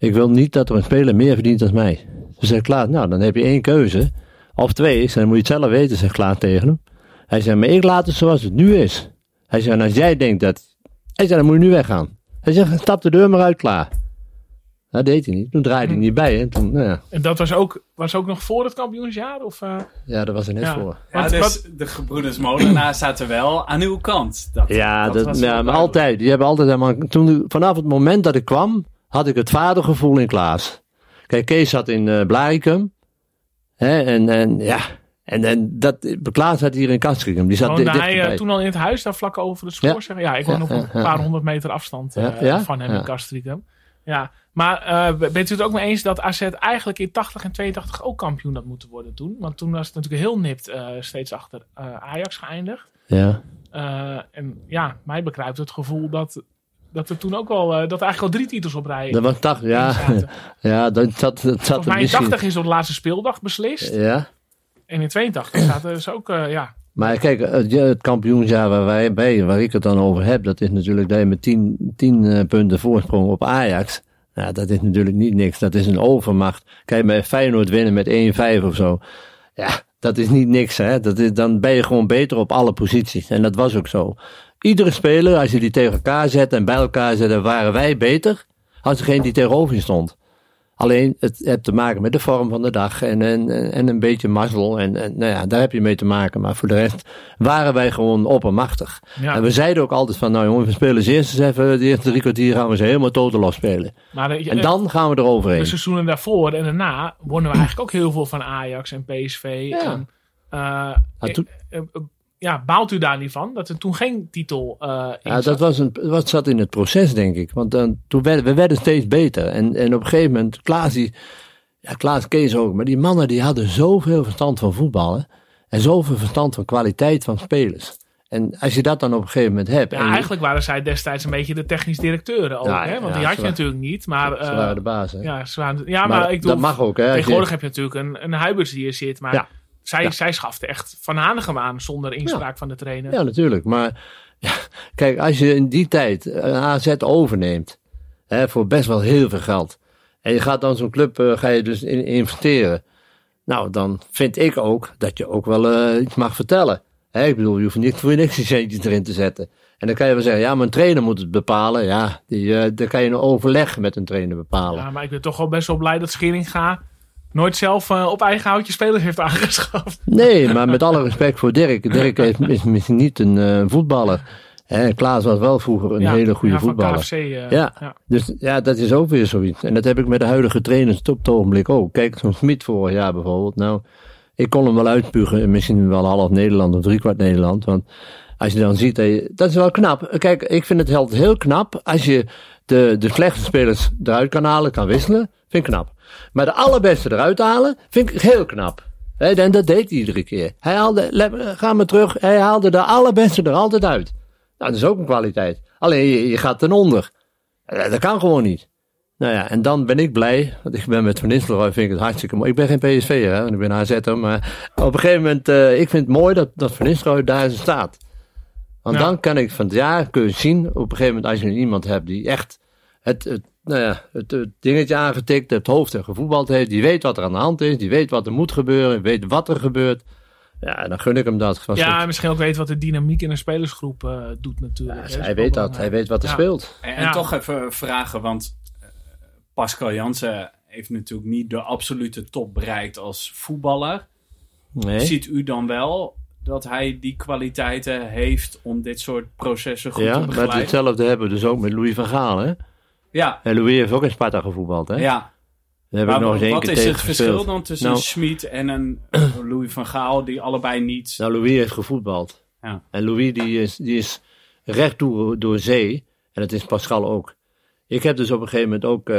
Ik wil niet dat er een speler meer verdient dan mij. Dus zei Klaas, nou dan heb je één keuze. Of twee. Ik zei, dan moet je het zelf weten, zegt Klaas tegen hem. Hij zei, maar ik laat het zoals het nu is. Hij zei, en als jij denkt dat... Hij zei, dan moet je nu weggaan. Hij zegt, stap de deur maar uit, klaar. Dat deed hij niet. Toen draaide hij niet bij. En, toen, nou ja. en dat was ook, was ook nog voor het kampioensjaar? Of, uh... Ja, dat was er net Ja. voor. Ja, dus de gebroeders Molenaar zaten wel aan uw kant. Dat, Ja, dat, was ja maar altijd. Die hebben altijd helemaal, toen, vanaf het moment dat ik kwam, had ik het vadergevoel in Klaas. Kijk, Kees zat in Blaricum. Hè, en, en ja, en, en dat, Klaas zat hier in Castricum. Die zat Woonde di- hij eh, toen al in het huis, daar vlak over het spoor? Ja. Zeggen? Ja, ik woon Ja, nog ja, een paar honderd meter afstand ja? van hem in Castricum. Ja, maar eh, bent u het ook mee eens dat AZ eigenlijk in 80 en 82 ook kampioen had moeten worden toen? Want toen was het natuurlijk heel nipt steeds achter Ajax geëindigd. Ja. En ja, mij bekruipt het gevoel dat, dat er toen ook wel, eh, dat er eigenlijk al drie titels op rij Dat was 80, ja. Ja, dat zat, dat zat er mij in misschien... 80 is op de laatste speeldag beslist. Ja. En in 82 zaten dus ook, eh, ja, Maar kijk, het kampioensjaar waar, wij bij, waar ik het dan over heb, dat is natuurlijk dat je met 10 10 eh, punten voorsprong op Ajax. Nou, dat is natuurlijk niet niks. Dat is een overmacht. Kijk, bij Feyenoord winnen met 1-5 of zo. Ja, dat is niet niks, hè. Dat is, dan ben je gewoon beter op alle posities. En dat was ook zo. Iedere speler, als je die tegen elkaar zet en bij elkaar zet, dan waren wij beter als degene die tegenover je stond. Alleen, het heeft te maken met de vorm van de dag en, en, en een beetje mazzel. En, en nou ja, daar heb je mee te maken. Maar voor de rest waren wij gewoon oppermachtig. Ja. En we zeiden ook altijd van, nou jongen, we spelen ze eerst eens even, de eerste drie kwartier gaan we ze helemaal totaal spelen. Maar de, En dan gaan we de eroverheen. seizoenen daarvoor en daarna wonnen we eigenlijk ook heel veel van Ajax en PSV. Ja. En, eh, Ja, toen- eh, eh, ja, baalt u daar niet van dat er toen geen titel eh in Ja, dat was een, wat zat in het proces, denk ik. Want dan, toen werden, we werden steeds beter. En, en op een gegeven moment, Klaas, die, ja, Klaas Kees ook, maar die mannen die hadden zoveel verstand van voetballen. En zoveel verstand van kwaliteit van spelers. En als je dat dan op een gegeven moment hebt. Ja, eigenlijk waren zij destijds een beetje de technisch directeuren ook, Ja, hè? Want ja, die had je natuurlijk niet. Maar, ze eh, waren de baas. Hè? ja, ze waren, ja, maar maar, ik dat bedoel, mag ook. Hè, je- tegenwoordig heb je natuurlijk een, een Huiberts die hier zit. Maar Ja. Zij, Ja. zij schafte echt Van Hanegem aan zonder inspraak van de trainer. Ja, natuurlijk. Maar ja, kijk, als je in die tijd een AZ overneemt, hè, voor best wel heel veel geld, en je gaat dan zo'n club, eh, ga je dus in, investeren, nou, dan vind ik ook dat je ook wel eh, iets mag vertellen. Hè, ik bedoel, je hoeft niet voor niks centjes erin te zetten. En dan kan je wel zeggen, ja, een trainer moet het bepalen. Ja, die, eh dan kan je een overleg met een trainer bepalen. Ja, maar ik ben toch wel best wel blij dat Scheringa nooit zelf eh, op eigen houtje spelers heeft aangeschaft. Nee, maar met alle respect voor Dirk. Dirk is misschien niet een eh, voetballer. Hè, Klaas was wel vroeger een Ja, hele goede ja, voetballer. KFC, eh, Ja. ja. Dus ja, dat is ook weer zoiets. En dat heb ik met de huidige trainers op het ogenblik ook. Kijk, zo'n Smit vorig jaar bijvoorbeeld. Nou, ik kon hem wel uitspugen. Misschien wel half Nederland of driekwart Nederland. Want als je dan ziet, dat, is wel knap. Kijk, ik vind het heel knap als je de, de slechte spelers eruit kan halen, kan wisselen. Vind ik knap. Maar de allerbeste eruit halen, vind ik heel knap. En dat deed hij iedere keer. Hij haalde, ga maar terug, hij haalde de allerbeste er altijd uit. Nou, dat is ook een kwaliteit. Alleen je, je gaat ten onder. Eh, Dat kan gewoon niet. Nou ja, en dan ben ik blij. Want ik ben met Van Nistelrooy, vind ik het hartstikke mooi. Ik ben geen PSV'er, hè, ik ben AZ'er. Maar op een gegeven moment, eh, ik vind het mooi dat, dat Van Nistelrooy daar staat. Want Ja. dan kan ik van het jaar kun je zien, op een gegeven moment als je iemand hebt die echt het, het, nou ja, het, het dingetje aangetikt, het hoofd en gevoetbald heeft, die weet wat er aan de hand is, die weet wat er moet gebeuren, weet wat er gebeurt. Ja, dan gun ik hem dat. Van Ja, en misschien ook weet wat de dynamiek in een spelersgroep eh, doet natuurlijk. Ja, hè. hij weet dat, hij weet wat er ja. speelt. En, en Ja. toch even vragen, want eh, Pascal Jansen heeft natuurlijk niet de absolute top bereikt als voetballer. Nee. Ziet u dan wel dat hij die kwaliteiten heeft om dit soort processen goed Ja, te maar begeleiden? hetzelfde hebben we dus ook met Louis van Gaal, hè? Ja, En Louis heeft ook in Sparta gevoetbald, hè? ja. Daar heb ik nog eens één wat keer is tegen het verschil dan tussen Nou- een Schmid en een Louis van Gaal die allebei niet... Nou, Louis heeft gevoetbald. Ja. En Louis die is, die is recht door, door zee. En dat is Pascal ook. Ik heb dus op een gegeven moment ook eh,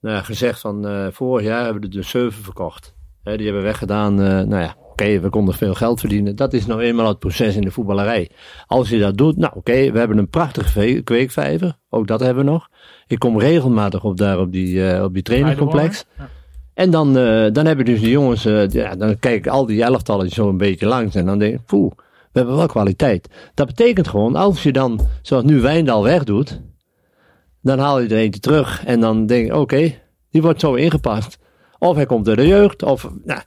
nou ja, gezegd van eh, vorig jaar hebben we de zeven verkocht. Die hebben we weggedaan. eh, nou ja, oké, we konden veel geld verdienen. Dat is nou eenmaal het proces in de voetballerij. Als je dat doet, nou oké, we hebben een prachtige ve- kweekvijver. Ook dat hebben we nog. Ik kom regelmatig op daar op die, eh, op die trainingcomplex. Ja. En dan, eh, dan hebben dus de jongens, ja, dan kijk ik al die elftallen zo een beetje langs en dan denk ik, poeh, we hebben wel kwaliteit. Dat betekent gewoon, als je dan, zoals nu Wijndal wegdoet, dan haal je er eentje terug en dan denk ik, oké, die wordt zo ingepast. Of hij komt uit de jeugd, of, nou,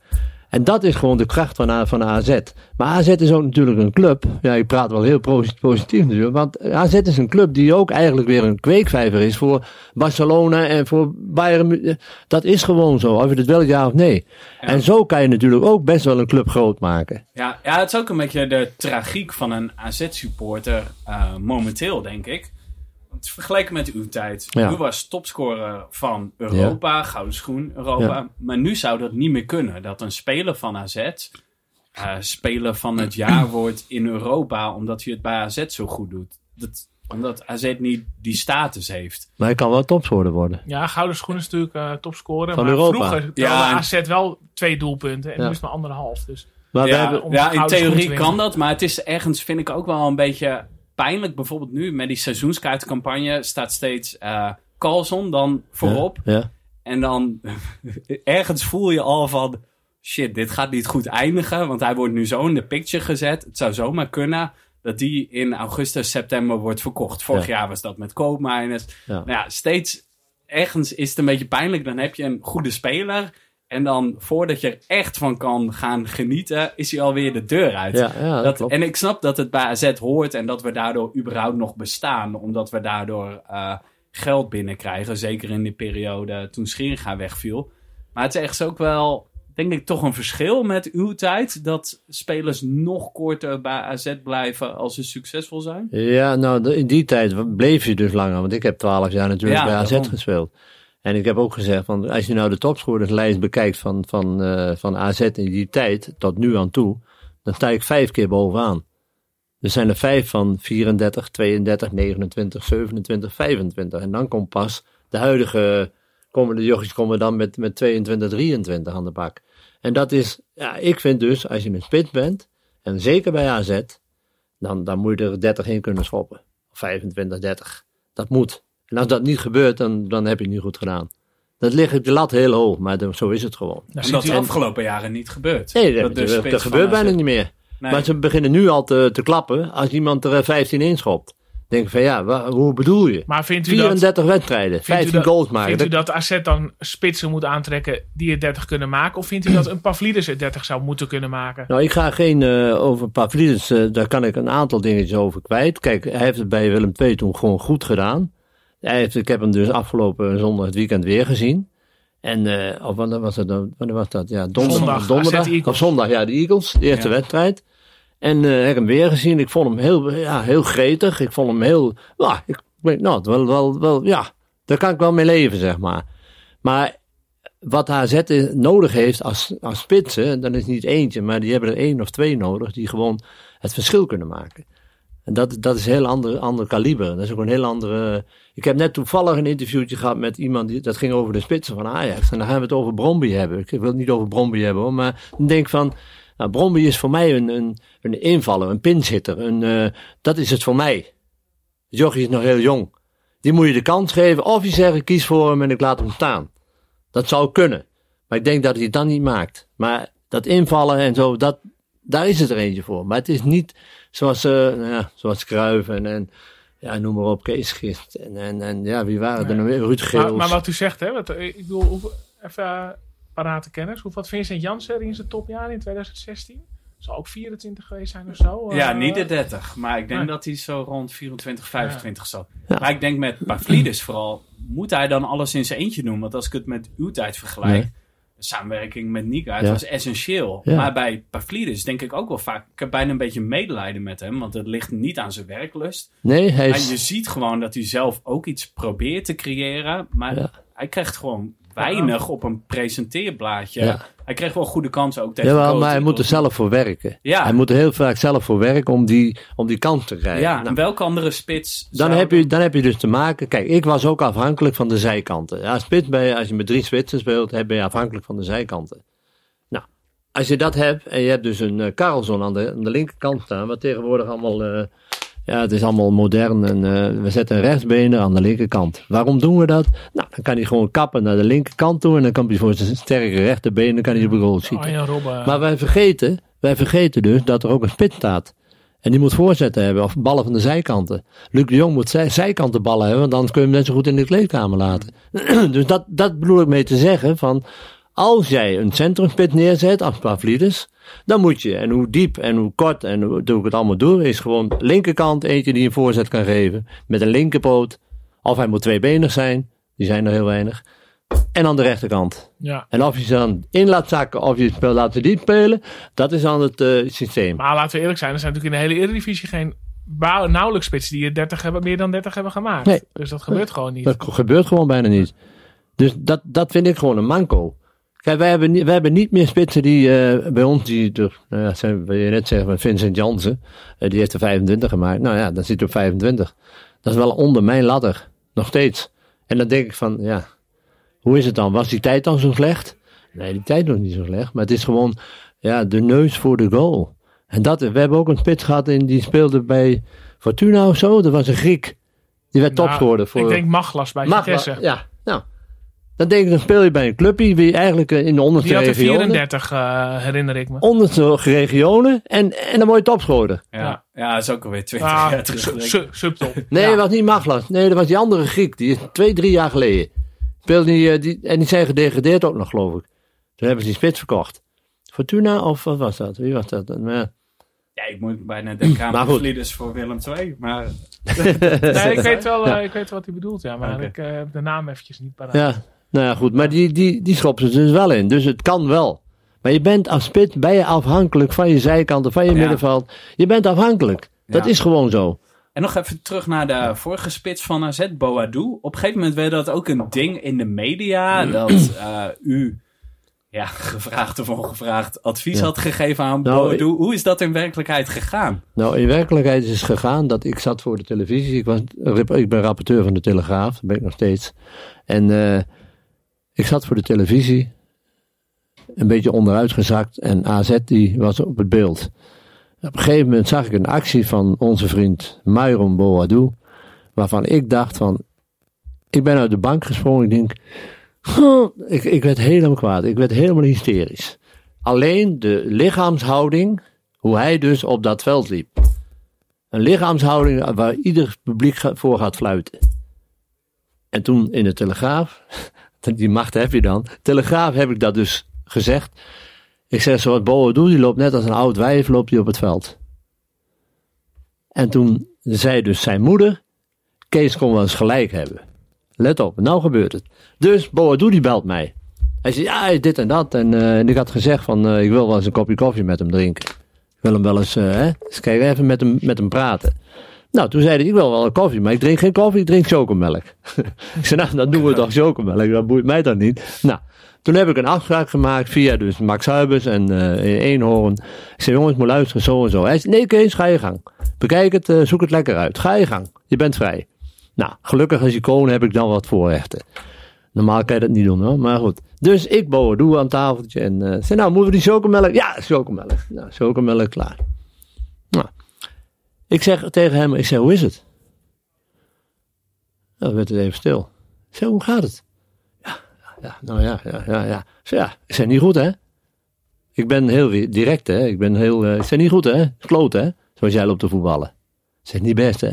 en dat is gewoon de kracht van, van AZ. Maar AZ is ook natuurlijk een club. Ja, ik praat wel heel posi- positief natuurlijk. Want AZ is een club die ook eigenlijk weer een kweekvijver is voor Barcelona en voor Bayern. Mu- Dat is gewoon zo, of je het wil ja of nee. En zo kan je natuurlijk ook best wel een club groot maken. Ja, ja, het is ook een beetje de tragiek van een AZ-supporter eh, momenteel, denk ik. Want vergeleken met uw tijd. Ja. U was topscorer van Europa, Gouden Schoen Europa. Ja. Maar nu zou dat niet meer kunnen. Dat een speler van AZ eh, speler van het jaar wordt in Europa, omdat hij het bij AZ zo goed doet. Dat, omdat AZ niet die status heeft. Maar hij kan wel topscorer worden. Ja, Gouden Schoen is natuurlijk eh topscorer. Van maar Europa. vroeger Ja, en- AZ wel twee doelpunten. En Ja. nu is het maar anderhalf. Dus Maar we hebben, ja, in theorie kan dat, maar het is ergens, vind ik ook wel een beetje pijnlijk. Bijvoorbeeld nu met die seizoenskaartcampagne staat steeds eh Carlson dan voorop. Ja, En dan ergens voel je al van, shit, dit gaat niet goed eindigen. Want hij wordt nu zo in de picture gezet. Het zou zomaar kunnen dat die in augustus, september wordt verkocht. Vorig Ja. jaar was dat met koopmijners. Ja. Nou ja, steeds ergens is het een beetje pijnlijk. Dan heb je een goede speler. En dan voordat je er echt van kan gaan genieten, is hij alweer de deur uit. ja, ja dat, en ik snap dat het bij AZ hoort en dat we daardoor überhaupt nog bestaan. Omdat we daardoor eh, geld binnenkrijgen. Zeker in die periode toen Scheringa wegviel. Maar het is echt ook wel, denk ik, toch een verschil met uw tijd. Dat spelers nog korter bij AZ blijven als ze succesvol zijn. Ja, nou, in die tijd bleef je dus langer. Want ik heb twaalf jaar natuurlijk Ja, bij AZ daarom. gespeeld. En ik heb ook gezegd, van, als je nou de topscorerslijst bekijkt van, van, eh, van AZ in die tijd, tot nu aan toe, dan sta ik vijf keer bovenaan. Er zijn er vijf van 34, 32, 29, 27, 25. En dan komt pas de huidige, komen de jochies komen dan met, met 22, 23 aan de bak. En dat is, ja, ik vind dus, als je een spits bent, en zeker bij AZ, dan, dan moet je er 30 in kunnen schoppen. Of 25, 30. Dat moet. En als dat niet gebeurt, dan, dan heb je het niet goed gedaan. Dat ligt op de lat heel hoog, maar zo is het gewoon. Dat is de afgelopen jaren niet gebeurd. Nee, dat, van gebeurt bijna niet meer. Nee. Maar ze beginnen nu al te, te klappen als iemand er eh, 15 inschopt. Denk ik van ja, hoe bedoel je? Maar vindt u dat... 34 wedstrijden, Vindt u 15 dat- goals maken. Vindt u Dat- AZ dan spitsen moet aantrekken die er 30 kunnen maken? Of vindt u dat een Pavlidis er 30 zou moeten kunnen maken? Nou, ik ga geen eh, over Pavlidis, eh daar kan ik een aantal dingetjes over kwijt. Kijk, hij heeft het bij Willem II toen gewoon goed gedaan. Hij heeft, ik heb hem dus afgelopen zondag het weekend weer gezien. En, eh of wanneer was het? Wanneer was dat? Ja, donderdag. Zondag, donderdag. Of zondag, ja, de Eagles, de eerste Ja. wedstrijd. En ik heb hem weer gezien. Ik vond hem heel, ja, heel gretig. Ik vond hem heel, ja, ik weet nou, wel, wel, wel, ja, daar kan ik wel mee leven, zeg maar. Maar wat AZ is- nodig heeft als, als spitsen, dan is niet eentje, maar die hebben er één of twee nodig die gewoon het verschil kunnen maken. Dat, dat is een heel ander, kaliber. Dat is ook een heel andere. Ik heb net toevallig een interviewtje gehad met iemand die, dat ging over de spitsen van Ajax. En dan gaan we het over Bromby hebben. Ik wil het niet over Bromby hebben hoor, maar ik denk van. Nou, Bromby is voor mij een, een, een invaller, een pinchitter. Een, eh, dat is het voor mij. Jochie is nog heel jong. Die moet je de kans geven. Of je zegt, kies voor hem en ik laat hem staan. Dat zou kunnen. Maar ik denk dat hij het dan niet maakt. Maar dat invallen en zo, dat, daar is het er eentje voor. Maar het is niet zoals, eh nou ja, zoals Cruijff en, en ja, noem maar op, Kees Gist. En, en, en ja, wie waren er nog meer? Ruud Geels. Maar, maar wat u zegt, hè, wat, eh, ik bedoel, hoe, even uh, parate kennis. Hoe wat Vincent Janssen in zijn topjaar in 2016? Zal ook 24 geweest zijn of zo? Ja, Eh, niet de 30. Maar ik denk nee. dat hij zo rond 24, 25 zat. Ja. Maar ik denk met Pavlidis vooral, moet hij dan alles in zijn eentje doen? Want als ik het met uw tijd vergelijk, Nee. Samenwerking met Nika, het Ja. was essentieel. Ja. Maar bij Pavlidis denk ik ook wel vaak, ik heb bijna een beetje medelijden met hem, want het ligt niet aan zijn werklust. nee, hij En je ziet gewoon dat hij zelf ook iets probeert te creëren, maar Ja. hij krijgt gewoon weinig op een presenteerblaadje. Hij kreeg wel goede kansen ook tegen Jawel, maar hij moet er zelf voor werken. Ja. Hij moet er heel vaak zelf voor werken om die, om die kans te krijgen. Ja, Nou, en welke andere spits dan, zou heb je, dan heb je dus te maken. Kijk, ik was ook afhankelijk van de zijkanten. Ja, spits je, als je met drie spitsen speelt, heb ben je afhankelijk van de zijkanten. Nou, als je dat hebt en je hebt dus een uh, Carlson aan de, aan de linkerkant staan, wat tegenwoordig allemaal. eh, ja, het is allemaal modern en eh, we zetten rechtsbenen aan de linkerkant. Waarom doen we dat? Nou, dan kan hij gewoon kappen naar de linkerkant toe en dan kan hij voor zijn sterke rechterbenen kan hij op de goal schieten. Robben. Maar wij vergeten, wij vergeten dus dat er ook een spits staat. En die moet voorzetten hebben, of ballen van de zijkanten. Luc de Jong moet zij, zijkanten ballen hebben, want anders kun je hem net zo goed in de kleedkamer laten. dus dat, dat bedoel ik mee te zeggen van, als jij een centrumspit neerzet als Pavlidis, dan moet je, en hoe diep en hoe kort en hoe doe ik het allemaal door, is gewoon linkerkant eentje die een voorzet kan geven, met een linkerpoot. Of hij moet tweebenig zijn, die zijn er heel weinig. En aan de rechterkant. ja. En of je ze dan in laat zakken of je het spel laat diep spelen, dat is dan het eh, systeem. Maar laten we eerlijk zijn, er zijn natuurlijk in de hele Eredivisie geen nauwelijks spitsen die er 30 hebben, meer dan 30 hebben gemaakt. Nee. Dus dat gebeurt gewoon niet. Dat gebeurt gewoon bijna niet. Dus dat, dat vind ik gewoon een manco. Kijk, wij hebben, niet- wij hebben niet meer spitsen die eh, bij ons, die, nou ja, zijn, wil je net zeggen, van Vincent Jansen, eh, die heeft er 25 gemaakt. Nou ja, dan zit hij op 25. Dat is wel onder mijn ladder, nog steeds. En dan denk ik van, ja, hoe is het dan? Was die tijd dan zo slecht? Nee, die tijd nog niet zo slecht. Maar het is gewoon, ja, de neus voor de goal. En dat, we hebben ook een spits gehad in, die speelde bij Fortuna of zo. Dat was een Griek. Die werd Nou, topscorer voor... Ik denk Maglas bij Mag Vitesse. wel, ja. Nou, dan denk ik, dan speel je bij een clubje wie eigenlijk eh, in de Die onderste had er regionen. 34, eh, herinner ik me. Onderste regionen en, en dan word je topscorer. Ja, Ja. dat is ook alweer 20 Ah, jaar terug. su- subtop. Nee, Ja. dat was niet Maglas. Nee, dat was die andere Griek. Die is twee, drie jaar geleden. Speelde die, eh, die, en die zijn gedegradeerd ook nog, geloof ik. Toen hebben ze die spits verkocht. Fortuna of wat was dat? Wie was dat? Ja. Ja, ik moet bijna denken aan vlieders voor Willem II. Maar Nee, ik weet wel, Ja. ik weet wel wat hij bedoelt, ja. Maar ik eh, heb de naam eventjes niet paraat. Ja, nou ja, goed. Maar die, die, die schoppen ze dus wel in. Dus het kan wel. Maar je bent als spits, ben je afhankelijk van je zijkanten, van je Ja. middenveld. Je bent afhankelijk. Dat Ja. is gewoon zo. En nog even terug naar de vorige spits van AZ, Boadu. Op een gegeven moment werd dat ook een ding in de media. Dat eh, u ja, gevraagd of ongevraagd advies Ja. had gegeven aan Nou, Boadu. Hoe is dat in werkelijkheid gegaan? Nou, in werkelijkheid is het gegaan dat ik zat voor de televisie. Ik, was, ik ben rapporteur van de Telegraaf, dat ben ik nog steeds. En eh, ik zat voor de televisie, een beetje onderuitgezakt. En AZ die was op het beeld. Op een gegeven moment zag ik een actie van onze vriend Myron Boadu. Waarvan ik dacht van, ik ben uit de bank gesprongen. Ik denk, ik, ik werd helemaal kwaad. Ik werd helemaal hysterisch. Alleen de lichaamshouding, hoe hij dus op dat veld liep. Een lichaamshouding waar ieder publiek voor gaat fluiten. En toen in de Telegraaf, die macht heb je dan. Telegraaf heb ik dat dus gezegd. Ik zeg, zoals Boadu, die loopt net als een oud wijf, loopt hij op het veld. En toen zei dus zijn moeder, Kees kon wel eens gelijk hebben. Let op, nou gebeurt het. Dus Boadu die belt mij. Hij zei, ja, dit en dat. En, eh, en ik had gezegd van, eh, ik wil wel eens een kopje koffie met hem drinken. Ik wil hem wel eens, eh, hè, eens kijken, even met hem, met hem praten. Nou, toen zei hij, ik wil wel een koffie, maar ik drink geen koffie, ik drink chocomelk. ik zei, nou, dan doen we toch chocomelk, dat boeit mij dan niet. Nou, toen heb ik een afspraak gemaakt via dus Max Huibers en eh Eenhoorn. Ik zei, jongens, moet luisteren, zo en zo. Hij zei, nee Kees, ga je gang. Bekijk het, eh, zoek het lekker uit. Ga je gang, je bent vrij. Nou, gelukkig als icoon heb ik dan wat voorrechten. Normaal kan je dat niet doen hoor, maar goed. Dus ik Boadu aan tafeltje en eh zei, nou, moeten we die chocomelk? Ja, chocomelk. Nou, chocomelk klaar. Ik zeg tegen hem, ik zeg, hoe is het? Nou, dan werd het even stil. Ik zeg, hoe gaat het? Ja, ja, nou ja, ja, ja, ja. Ik zeg, ja, ik zeg, niet goed hè? Ik ben heel direct hè, ik ben heel, eh, ik zeg, niet goed hè? Kloot hè? Zoals jij loopt te voetballen. Ik zeg, niet best hè?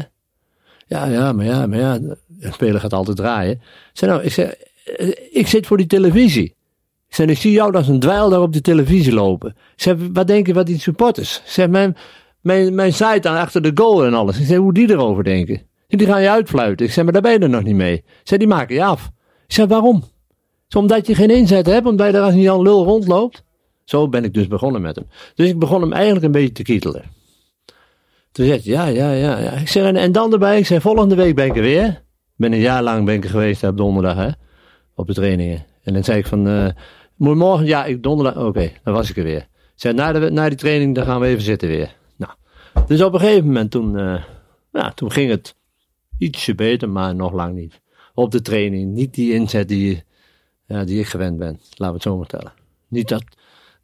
Ja, ja, maar ja, maar ja, een speler gaat altijd draaien. Ik zeg, nou, ik zeg, eh, ik zit voor die televisie. Ik zie jou als een dweil daar op de televisie lopen. Ik zeg, wat denk je wat die supporters? Ik zeg, mijn, mijn, mijn site aan achter de goal en alles. Ik zeg, hoe die erover denken. Die gaan je uitfluiten. Ik zeg, maar daar ben je er nog niet mee. Ik zeg, die maken je af. Ik zeg, waarom? Omdat je geen inzet hebt, omdat je er als een Jan Lul rondloopt. Zo ben ik dus begonnen met hem. Dus ik begon hem eigenlijk een beetje te kietelen. Toen zei hij, ja, ja, ja, ja. Ik zeg, en, en dan erbij, ik zeg, volgende week ben ik er weer. Ik ben een jaar lang ben ik er geweest op donderdag, hè. Op de trainingen. En dan zei ik van, eh, morgen, ja, ik donderdag, oké, dan was ik er weer. Ik zei, na, de, na die training, dan gaan we even zitten weer. Dus op een gegeven moment toen, eh, ja, toen ging het ietsje beter, maar nog lang niet. Op de training, niet die inzet die, ja, die ik gewend ben, laten we het zo maar tellen. Niet dat,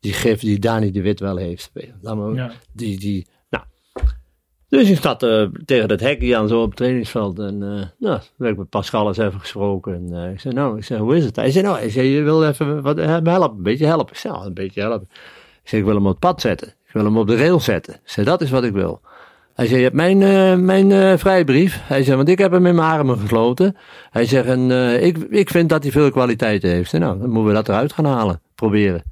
die gif die Dani de Wit wel heeft. Laat Ja. die, die, nou. Dus ik zat eh, tegen dat hekje aan zo op het trainingsveld. En uh, nou, heb ik met Pascal eens even gesproken. En ik zei, nou, ik zei, hoe is het? Hij zei, nou, hij zei, je wil even wat, me helpen, een beetje helpen. Ik zei, nou, een beetje helpen. Ik zei, ik wil hem op het pad zetten. Wil hem op de rail zetten. Zei, dat is wat ik wil. Hij zei, je hebt mijn, uh, mijn uh, vrijbrief. Hij zei, want ik heb hem in mijn armen gesloten. Hij zegt, en uh, ik, ik vind dat hij veel kwaliteit heeft. nou, dan moeten we dat eruit gaan halen. Proberen.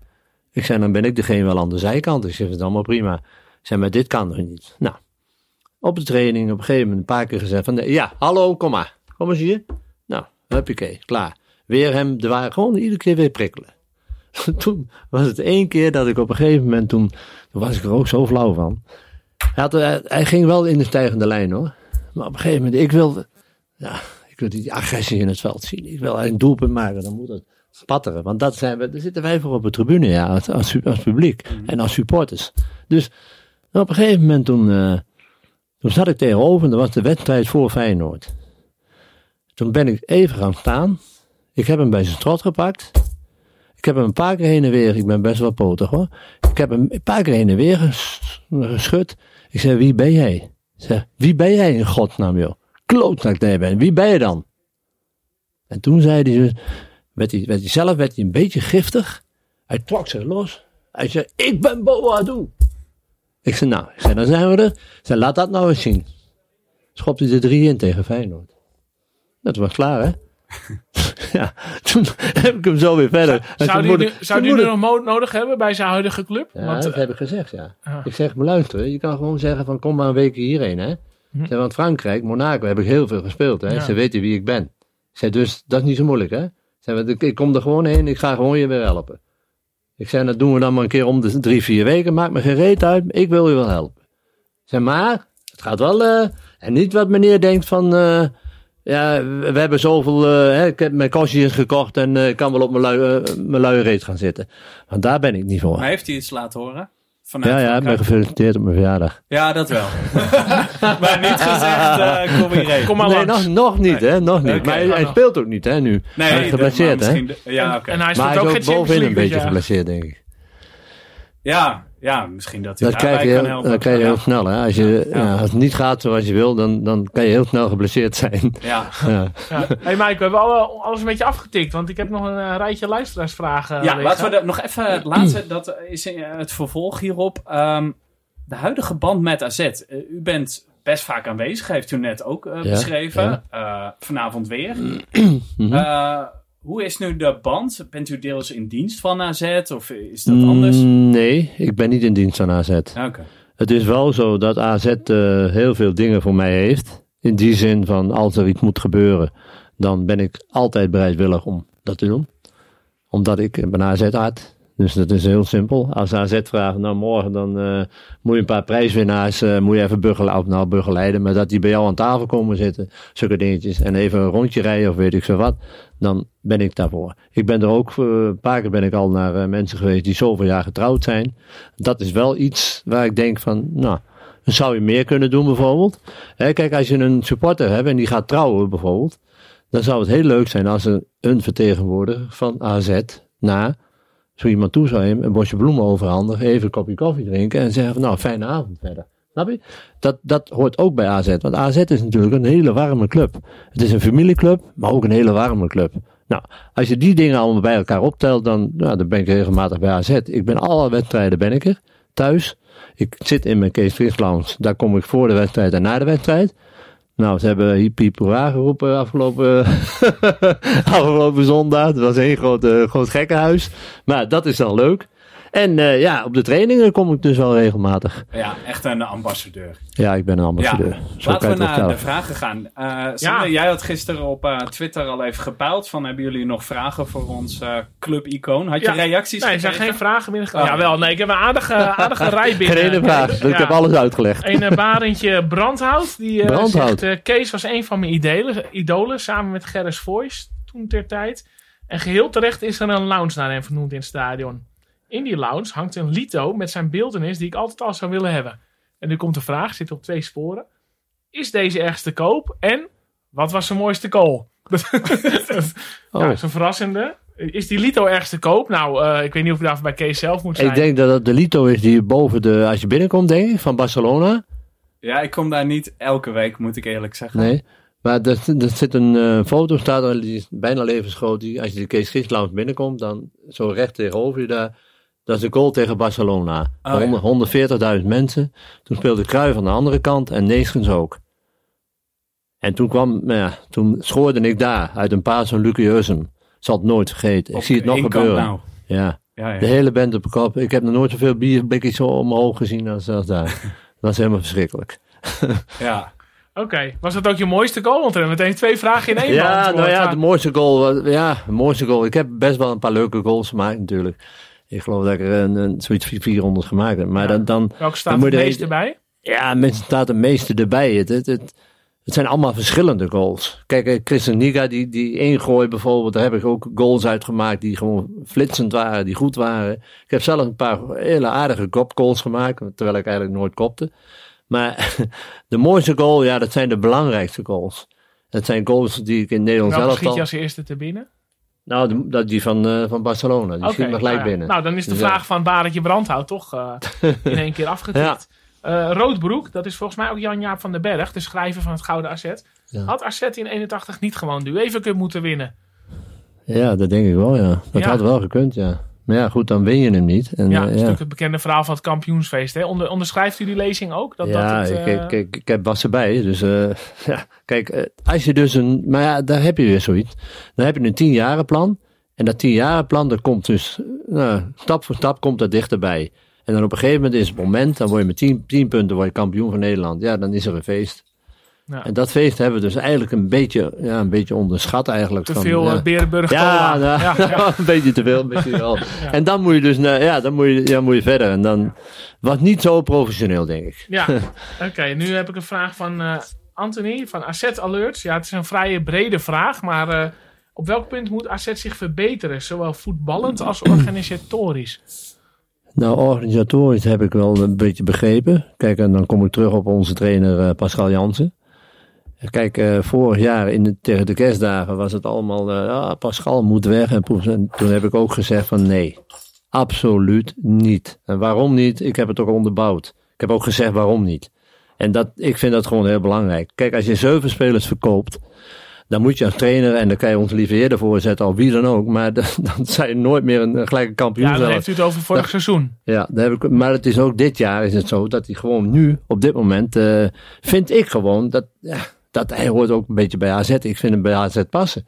Ik zei, dan ben ik degene wel aan de zijkant. Ik zeg, het is allemaal prima. Zei, maar dit kan er niet. Nou, op de training op een gegeven moment een paar keer gezegd van, ja, hallo, kom maar. Kom eens hier. Nou, huppakee, klaar. Weer hem, waren gewoon iedere keer weer prikkelen. toen was het één keer dat ik op een gegeven moment, toen, toen was ik er ook zo flauw van. Hij, had, hij, hij ging wel in de stijgende lijn hoor. Maar op een gegeven moment, ik wilde, ja, ik wilde die agressie in het veld zien. Ik wil een doelpunt maken, dan moet het patteren. Want dat zijn we, daar zitten wij voor op de tribune, ja, als, als, als publiek mm. en als supporters. Dus op een gegeven moment toen, uh, toen zat ik tegenover en dat was de wedstrijd voor Feyenoord. Toen ben ik even gaan staan. Ik heb hem bij zijn strot gepakt. Ik heb hem een paar keer heen en weer, ik ben best wel potig hoor. Ik heb hem een paar keer heen en weer geschud. Ik zei, wie ben jij? Zeg, wie ben jij in godsnaam joh? Klootzak dat je bent, wie ben je dan? En toen zei hij, dus, hij, werd hij zelf werd hij een beetje giftig. Hij trok zich los. Hij zei, ik ben Boadu. Ik zei, nou, zei, dan zijn we er. Zei, laat dat nou eens zien. Schopt hij er drie in tegen Feyenoord. Dat was klaar, hè? ja, toen heb ik hem zo weer verder. Zou die, nu, zou die nu nog nodig hebben bij zijn huidige club? Ja, Want, dat eh, heb ik gezegd, ja. ah. Ik zeg, maar luister, je kan gewoon zeggen van kom maar een week hierheen, hè. Hm. Zeg, want Frankrijk, Monaco, heb ik heel veel gespeeld, hè. Ja. Ze weten wie ik ben. Zei, dus dat is niet zo moeilijk, hè. Ik Zei, want ik, kom er gewoon heen, ik ga gewoon je weer helpen. Ik zei, dat doen we dan maar een keer om de drie, vier weken. Maakt me geen reet uit, ik wil je wel helpen. Zei, maar het gaat wel... eh, en niet wat meneer denkt van... eh, ja, we hebben zoveel... eh, hè, ik heb mijn kostjes gekocht en eh, ik kan wel op mijn lui, eh, mijn luie reet gaan zitten. Want daar ben ik niet voor. Maar heeft hij iets laten horen? Vanuit Ja, ja, ik ben gefeliciteerd op mijn verjaardag. Ja, dat wel. maar niet gezegd, eh kom hierheen. Kom maar nee, langs. nog, nog niet, hè? Nog niet. Maar hij, speelt ook niet, hè, nu. Nee, hij is geblesseerd, hè? de- Ja, oké. En hij Maar hij ook is ook Champions bovenin een beetje geblesseerd, denk ik. Ja, ja, misschien dat hij Dat krijg daarbij je, kan heel, helpen. dat krijg je heel snel, hè? Als, je, Ja. ja, als het niet gaat zoals je wil, dan, dan kan je heel snel geblesseerd zijn. Ja. ja. Ja. Hey Mike, we hebben alle, alles een beetje afgetikt, want ik heb nog een eh, rijtje luisteraarsvragen. Ja, liggen. laten we dat nog even het laatste, dat is eh, het vervolg hierop. Ehm, de huidige band met AZ. Eh, u bent best vaak aanwezig, heeft u net ook eh, beschreven. ja. Eh, vanavond weer. Eh, hoe is nu de band? Bent u deels in dienst van AZ of is dat anders? Mm, Nee, ik ben niet in dienst aan AZ. Oké. Het is wel zo dat AZ eh, heel veel dingen voor mij heeft. In die zin van als er iets moet gebeuren, dan ben ik altijd bereidwillig om dat te doen. Omdat ik ben AZ hard. Dus dat is heel simpel. Als AZ vraagt, nou morgen dan eh, moet je een paar prijswinnaars, eh, moet je even begeleiden, of nou begeleiden, maar dat die bij jou aan tafel komen zitten, zulke dingetjes, en even een rondje rijden of weet ik veel wat, dan ben ik daarvoor. Ik ben er ook, eh, een paar keer ben ik al naar mensen geweest die zoveel jaar getrouwd zijn. Dat is wel iets waar ik denk van, nou, zou je meer kunnen doen bijvoorbeeld. Hè, kijk, als je een supporter hebt en die gaat trouwen bijvoorbeeld, dan zou het heel leuk zijn als er een vertegenwoordiger van AZ naar zo iemand toe zou een bosje bloemen overhandigen, even een kopje koffie drinken en zeggen van nou, fijne avond verder. Snap je? Dat, dat hoort ook bij AZ, want AZ is natuurlijk een hele warme club. Het is een familieclub, maar ook een hele warme club. Nou, als je die dingen allemaal bij elkaar optelt, dan, nou, dan ben ik regelmatig bij AZ. Ik ben alle wedstrijden ben ik er, thuis. Ik zit in mijn Kees Lounge, daar kom ik voor de wedstrijd en na de wedstrijd. Nou, ze hebben hiep hiep geroepen afgelopen, afgelopen zondag. Het was één groot, eh, groot gekkenhuis. Maar dat is dan leuk. En eh, ja, op de trainingen kom ik dus wel regelmatig. Ja, echt een ambassadeur. Ja, ik ben een ambassadeur. Ja. Laten we naar de vragen gaan. Eh Sander, jij had gisteren op eh, Twitter al even gepeild van hebben jullie nog vragen voor ons eh club-icoon? Had je Ja. reacties Nee, er zijn geen vragen binnengekomen. Oh. Jawel, nee, ik heb een aardige, aardige rij binnen. Geen ene vraag. Kees. Ik heb alles uitgelegd. Een uh, Barendje Brandhout. Die eh, Brandhout. zegt, Kees was een van mijn idolen, idolen samen met Gerris Voice toen ter tijd. En geheel terecht is er een lounge naar hem vernoemd in het stadion. In die lounge hangt een lito met zijn beeldenis die ik altijd al zou willen hebben. En nu komt de vraag, zit op twee sporen. Is deze ergens te koop? En wat was zijn mooiste goal? Oh. Ja, dat is een verrassende. Is die lito ergens te koop? Nou, eh, ik weet niet of ik daarvoor bij Kees zelf moet zijn. Ik denk dat het de Lito is die boven de, als je binnenkomt, denk ik, van Barcelona. Ja, ik kom daar niet elke week, moet ik eerlijk zeggen. Nee. Maar er, er zit een eh, foto, staat er, die is bijna levensgroot. Die, als je de Kees Gies Lounge binnenkomt, dan zo recht tegenover je daar. Dat is een goal tegen Barcelona. Oh, ja. 100 140.000 mensen. Toen speelde Cruijff aan de andere kant en Neeskens ook. En toen kwam, nou ja, toen schoorde ik daar uit een paas van Lucie Ussem. Zal het nooit vergeten. Ik zie het nog gebeuren. Nou. Ja. Ja, ja. De hele band op de kop. Ik heb nog nooit zoveel bierblikjes zo omhoog gezien als, als daar. dat was helemaal verschrikkelijk. ja. Oké, was dat ook je mooiste goal? Want er hebben meteen twee vragen in één Ja, nou ja, de mooiste goal. was- Ja, de mooiste goal. Ik heb best wel een paar leuke goals gemaakt natuurlijk. Ik geloof dat ik er een, een, zoiets 400 gemaakt heb. Maar Ja. dan, dan, Welke staat dan het meeste bij? ja, mensen staat het meeste erbij. Het, het, het, het zijn allemaal verschillende goals. Kijk, eh, Christian Niga, die, die ingooi bijvoorbeeld, daar heb ik ook goals uitgemaakt die gewoon flitsend waren, die goed waren. Ik heb zelf een paar hele aardige kopgoals gemaakt, terwijl ik eigenlijk nooit kopte. Maar de mooiste goal, ja, dat zijn de belangrijkste goals. Dat zijn goals die ik in Nederland zelf schiet je al... als eerste te binnen? Nou, de- dat die van, eh, van Barcelona. Die Oké, schiet me gelijk nou ja. binnen. Nou, dan is de Dus vraag van Barendje Brandhout toch eh, in één keer afgetikt. Eh, Roodbroek, dat is volgens mij ook Jan-Jaap van den Berg, de schrijver van het Gouden Asset. Ja. Had Asset in 81 niet gewoon de UEFA Cup moeten winnen? Ja, dat denk ik wel, ja. Dat Ja. had wel gekund, ja. Maar ja, goed, dan win je hem niet. En, Ja, eh, dat is natuurlijk het bekende verhaal van het kampioensfeest. Hè? Onder, onderschrijft u die lezing ook? Dat, ja, dat het, ik, eh, ik, ik, ik heb was erbij. Dus eh, ja, kijk, eh, als je dus een. Maar ja, daar heb je weer zoiets. Dan heb je een tienjarenplan. En dat tienjarenplan, dat komt dus. eh, nou, stap voor stap komt dat dichterbij. En dan op een gegeven moment is het moment. Dan word je met tien, tien punten word je kampioen van Nederland. Ja, dan is er een feest. Ja. En dat feest hebben we dus eigenlijk een beetje, ja, een beetje onderschat eigenlijk. te van, veel ja. eh, Berenburg Ja, nou, ja, ja. een beetje te veel, beetje wel. En dan moet je dus, nou, ja, dan moet je, ja, moet je verder. En dan was niet zo professioneel, denk ik. Ja, oké. nu heb ik een vraag van eh, Anthony van Asset Alerts. Ja, het is een vrij brede vraag, maar eh, op welk punt moet Asset zich verbeteren? Zowel voetballend als organisatorisch. Nou, organisatorisch heb ik wel een beetje begrepen. Kijk, en dan kom ik terug op onze trainer Pascal Jansen. Kijk, eh, vorig jaar in de, tegen de kerstdagen was het allemaal, ah, Pascal moet weg. En, toen heb ik ook gezegd van nee, absoluut niet. En waarom niet? Ik heb het ook onderbouwd. Ik heb ook gezegd waarom niet. En dat, ik vind dat gewoon heel belangrijk. Kijk, als je zeven spelers verkoopt, dan moet je als trainer, en dan kan je ons liever eerder voorzetten, of wie dan ook, maar dan, dan zijn je nooit meer een, gelijke kampioen. Ja, dan heeft u het over vorig seizoen. Ja, daar heb ik, maar het is ook dit jaar is het zo dat hij gewoon nu, op dit moment, eh, vind ik gewoon dat, ja, dat hij hoort ook een beetje bij AZ. Ik vind hem bij AZ passen.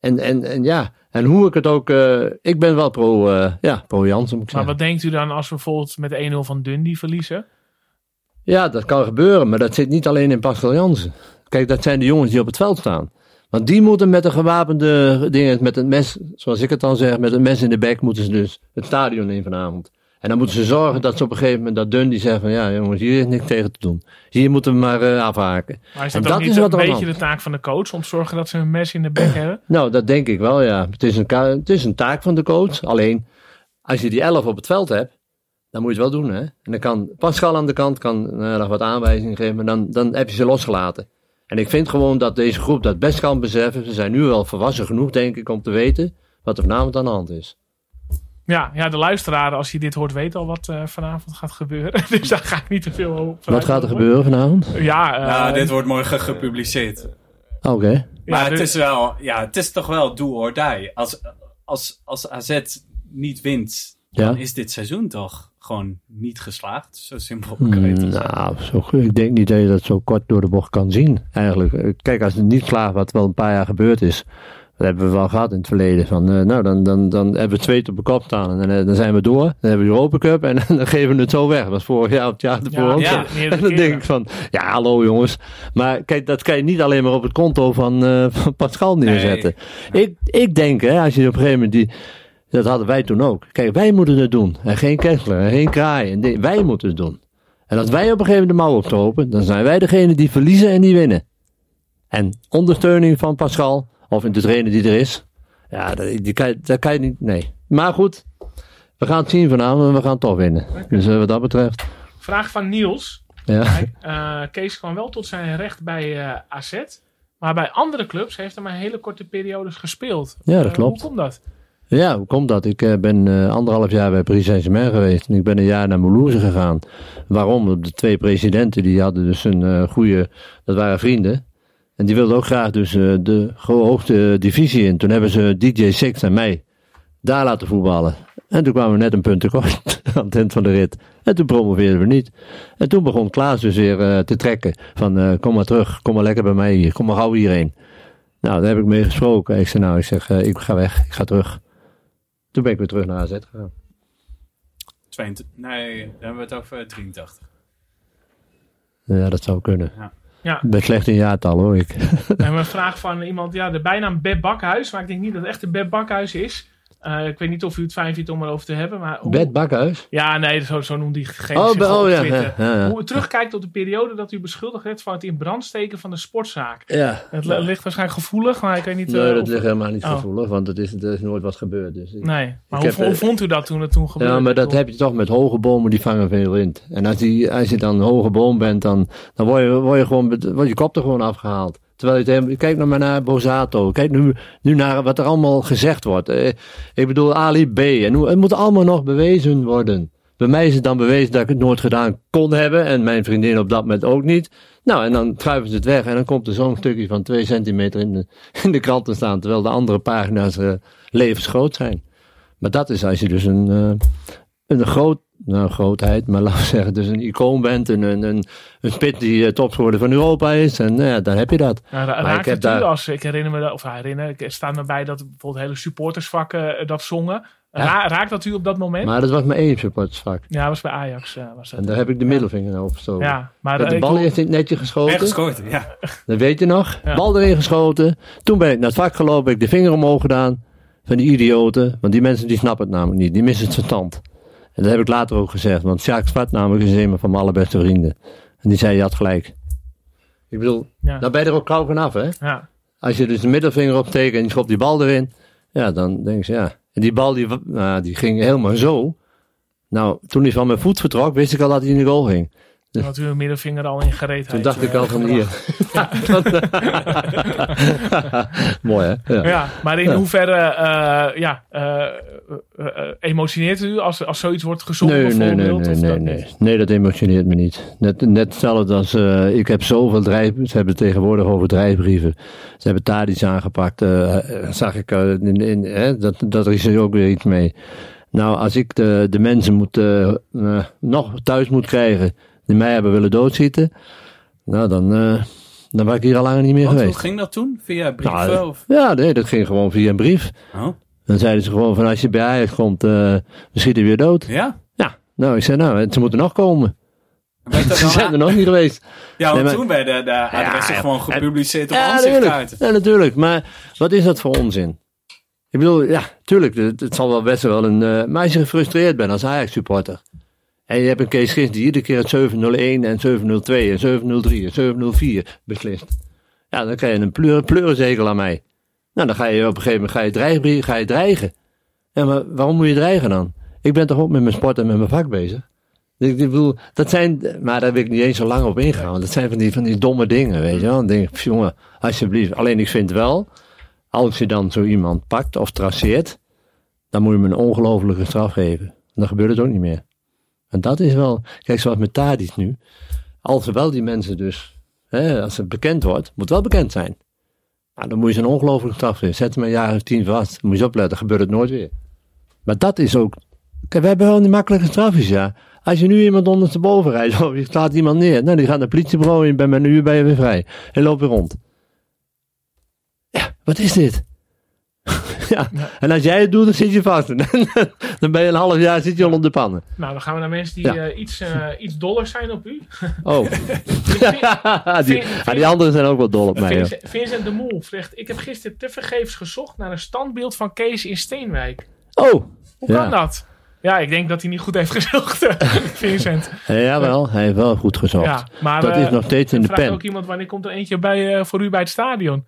En, en, en ja, en hoe ik het ook, eh, ik ben wel pro, eh, ja, pro Jansen Maar zeggen. wat denkt u dan als we bijvoorbeeld met 1-0 van Dundee verliezen? Ja, dat kan gebeuren, maar dat zit niet alleen in Pascal Jansen. Kijk, dat zijn de jongens die op het veld staan. Want die moeten met de gewapende dingen, met het mes, zoals ik het dan zeg, met het mes in de bek, moeten ze dus het stadion in vanavond. En dan moeten ze zorgen dat ze op een gegeven moment dat Dundee zegt van ja jongens, hier is niks tegen te doen. Hier moeten we maar eh, afhaken. Maar is En dat, ook dat niet is een aan beetje de taak van de coach? Om te zorgen dat ze een mes in de bek hebben? Nou, dat denk ik wel ja. Het is een, het is een taak van de coach. Alleen, als je die elf op het veld hebt, dan moet je het wel doen hè. En dan kan Pascal aan de kant kan, nog wat aanwijzingen geven, maar dan, dan heb je ze losgelaten. En ik vind gewoon dat deze groep dat best kan beseffen. Ze zijn nu wel volwassen genoeg, denk ik, om te weten wat er vanavond aan de hand is. Ja, ja, de luisteraar, als hij dit hoort, weet al wat eh, vanavond gaat gebeuren. dus daar ga ik niet te veel op. Wat gaat er gebeuren vanavond? Ja, eh, Nou, dit wordt morgen gepubliceerd. Oké. ja, Maar het dus- is wel, ja, het is toch wel do or die. Als, als, als AZ niet wint, dan Ja. is dit seizoen toch gewoon niet geslaagd. Zo simpel kan je het zeggen. nou, zo, goed. ik denk niet dat je dat zo kort door de bocht kan zien, eigenlijk. Kijk, als het niet slaagt, wat wel een paar jaar gebeurd is, dat hebben we wel gehad in het verleden. Van, eh, nou, dan, dan, dan hebben we twee op de kop staan en eh, dan zijn we door. Dan hebben we de Europa Cup en dan geven we het zo weg. Dat was vorig jaar of het jaar ervoor Ja, ook En dan denk ik van, ja, hallo jongens. Maar kijk, dat kan je niet alleen maar op het konto van, eh, van Pascal neerzetten. Ik, ik denk, hè, als je op een gegeven moment die... Dat hadden wij toen ook. Kijk, wij moeten het doen. En geen Kessler, en geen Kraai. En di- wij moeten het doen. En als wij op een gegeven moment de mouw opstropen, dan zijn wij degene die verliezen en die winnen. En ondersteuning van Pascal, of de trainer die er is, ja, dat, die kan, dat kan je niet, nee. Maar goed, we gaan het zien vanavond en we gaan toch winnen. Dus eh, wat dat betreft, Vraag van Niels. ja. Eh, Kees kwam wel tot zijn recht bij eh, AZ. Maar bij andere clubs heeft hij maar hele korte periodes gespeeld. Ja, dat klopt. Hoe komt dat? Ja, hoe komt dat? Ik ben anderhalf jaar bij Paris Saint-Germain geweest. En ik ben een jaar naar Moulouse gegaan. Waarom? De twee presidenten die hadden dus een goede, dat waren vrienden. En die wilden ook graag dus eh, de hoogste divisie in. Toen hebben ze DJ Six en mij daar laten voetballen. En toen kwamen we net een punt tekort aan het eind van de rit. En toen promoveerden we niet. En toen begon Klaas dus weer eh, te trekken. Van eh, kom maar terug, kom maar lekker bij mij hier. Kom maar gauw hierheen. Nou, daar heb ik mee gesproken. Ik zei nou, ik zeg, ik ga weg, ik ga terug. Toen ben ik weer terug naar AZ gegaan. 22 nee, dan hebben we het over 83. Ja, dat zou kunnen. Ja. Ik ben slecht in jaartal hoor ik. We hebben een vraag van iemand, ja, de bijnaam Beb Bakhuis. Maar ik denk niet dat het echt een Beb Bakhuis is. Eh, ik weet niet of u het fijn vindt om erover te hebben. Maar hoe- Bakhuis? Ja, nee, zo, zo Oh, zich be- op oh ja, Twitter. ja, ja, ja. Hoe u terugkijkt op de periode dat u beschuldigd werd van het in brand steken van de sportzaak. Ja. Het li- ligt waarschijnlijk gevoelig, maar ik weet niet... Nee, eh, dat of- ligt helemaal niet Oh. gevoelig, want het is, er is nooit wat gebeurd. Dus ik- Nee, maar hoe, heb, hoe eh, vond u dat toen het toen gebeurde? Ja, maar dat heb je toch met hoge bomen, die vangen veel wind. En als, die, als je dan een hoge boom bent, dan, dan word, je, word je gewoon, wordt je kop er gewoon afgehaald. Terwijl je kijk nou maar naar Bozato. Kijk nu, nu naar wat er allemaal gezegd wordt. Eh, ik bedoel Ali B. En hoe, het moet allemaal nog bewezen worden. Bij mij is het dan bewezen dat ik het nooit gedaan kon hebben. En mijn vriendin op dat moment ook niet. Nou, en dan schuiven ze het weg. En dan komt er zo'n stukje van twee centimeter in de, in de krant te staan. Terwijl de andere pagina's eh, levensgroot zijn. Maar dat is als je dus een, eh, een groot, nou grootheid, maar laten we zeggen, dus een icoon bent. Een, een, een, een spit die uh, topscorer van Europa is. En nou ja, dan heb je dat. Ja, ra- Maar raakt ik heb u daar- als, ik herinner me dat, of herinner, ik staat me bij dat bijvoorbeeld hele supportersvakken eh, dat zongen. Ja. Ra- raakt dat u op dat moment? Maar dat was maar één supportersvak. ja, was bij Ajax. eh, was dat. En daar heb ik de middelvinger naar opgestoken. ja, maar Met eh, de ik bal in het netje geschoten. En gescoord, ja. Dat weet je nog. Ja. Bal erin geschoten. Toen ben ik naar het vak gelopen. Heb ik de vinger omhoog gedaan. Van die idioten. Want die mensen die snappen het namelijk niet. Die missen het verstand. En dat heb ik later ook gezegd. Want Sjaak Zwart namelijk is een van mijn allerbeste vrienden. En die zei, je had gelijk. Ik bedoel, ja, dan ben je er ook kauw vanaf hè. ja. Als je dus de middelvinger opsteekt en je schopt die bal erin. Ja, dan denk je, ja. En die bal die, nou, die ging helemaal zo. Nou, toen hij van mijn voet vertrok, wist ik al dat hij in de goal ging. Toen had u een middelvinger al in gereedheid. Toen dacht ik eh, al van hier. Mooi hè? Ja. Ja, maar in hoeverre eh, ja, eh, emotioneert u als, als zoiets wordt gezongen Nee, nee, nee, nee, nee, dat nee. Nee, dat emotioneert me niet. Net, net hetzelfde als, eh, ik heb zoveel drijf... Ze hebben tegenwoordig over drijfbrieven. Ze hebben Tadic aangepakt, eh, eh, zag ik, in, in, hè, dat, dat is er ook weer iets mee. Nou, als ik de, de mensen moet, nog thuis moet krijgen die mij hebben willen doodschieten, nou dan, eh, dan was ik hier al lang niet meer Want hoe geweest. ging dat toen? Via brieven? Nou, of? Ja, nee, dat ging gewoon via een brief. Oh, Dan zeiden ze gewoon van als je bij Ajax komt, eh we schieten weer dood. ja? Ja, nou, ik zei nou, ze moeten nog komen. Ben Ze zijn er nog niet geweest. Ja, want Nee, toen werden de adressen ja. gewoon gepubliceerd op Ja, aanzichtkaarten. Ja, natuurlijk. Maar wat is dat voor onzin? Ik bedoel, ja, tuurlijk, het, het zal wel best wel een... eh, maar als je gefrustreerd bent als Ajax-supporter... en je hebt een Kees Gist die iedere keer het 701 en 702 en 703 en 704 beslist... ja, dan krijg je een pleur, aan mij. Nou, dan ga je op een gegeven moment ga je dreigen, ga je dreigen. Ja, maar waarom moet je dreigen dan? Ik ben toch ook met mijn sport en met mijn vak bezig? Ik bedoel, dat zijn, maar daar wil ik niet eens zo lang op ingaan. Dat zijn van die, van die domme dingen, weet je wel. Dan denk ik, jongen, alsjeblieft. Alleen ik vind wel, als je dan zo iemand pakt of traceert, dan moet je hem een ongelofelijke straf geven. Dan gebeurt het ook niet meer. Dat is wel, kijk zoals met Tadic nu. Als wel die mensen dus, hè, als het bekend wordt, moet wel bekend zijn. Nou, dan moet je een ongelofelijke straf geven. Zet hem een jaar of tien vast. Moet je opletten, gebeurt het nooit weer. Maar dat is ook, kijk, we hebben wel die makkelijke strafjes, ja. Als je nu iemand ondersteboven rijdt, of je slaat iemand neer, nou, die gaat naar het politiebureau en met een uur ben je weer vrij. En loopt weer rond. Ja, wat is dit? ja, en als jij het doet, dan zit je vast. dan ben je een half jaar zit je onder de pannen. Nou, dan gaan we naar mensen die Ja. eh, iets, eh, iets doller zijn op u. Oh, die, ah, die anderen zijn ook wel dol op mij. Vincent, Vincent de Moel zegt, ik heb gisteren tevergeefs gezocht naar een standbeeld van Kees in Steenwijk. Oh, Hoe kan dat? Ja, ik denk dat hij niet goed heeft gezocht, eh, Vincent. ja, jawel, hij heeft wel goed gezocht. Ja, maar dat eh, is nog steeds in de vraagt pen. ook iemand wanneer komt er eentje bij, eh, voor u bij het stadion?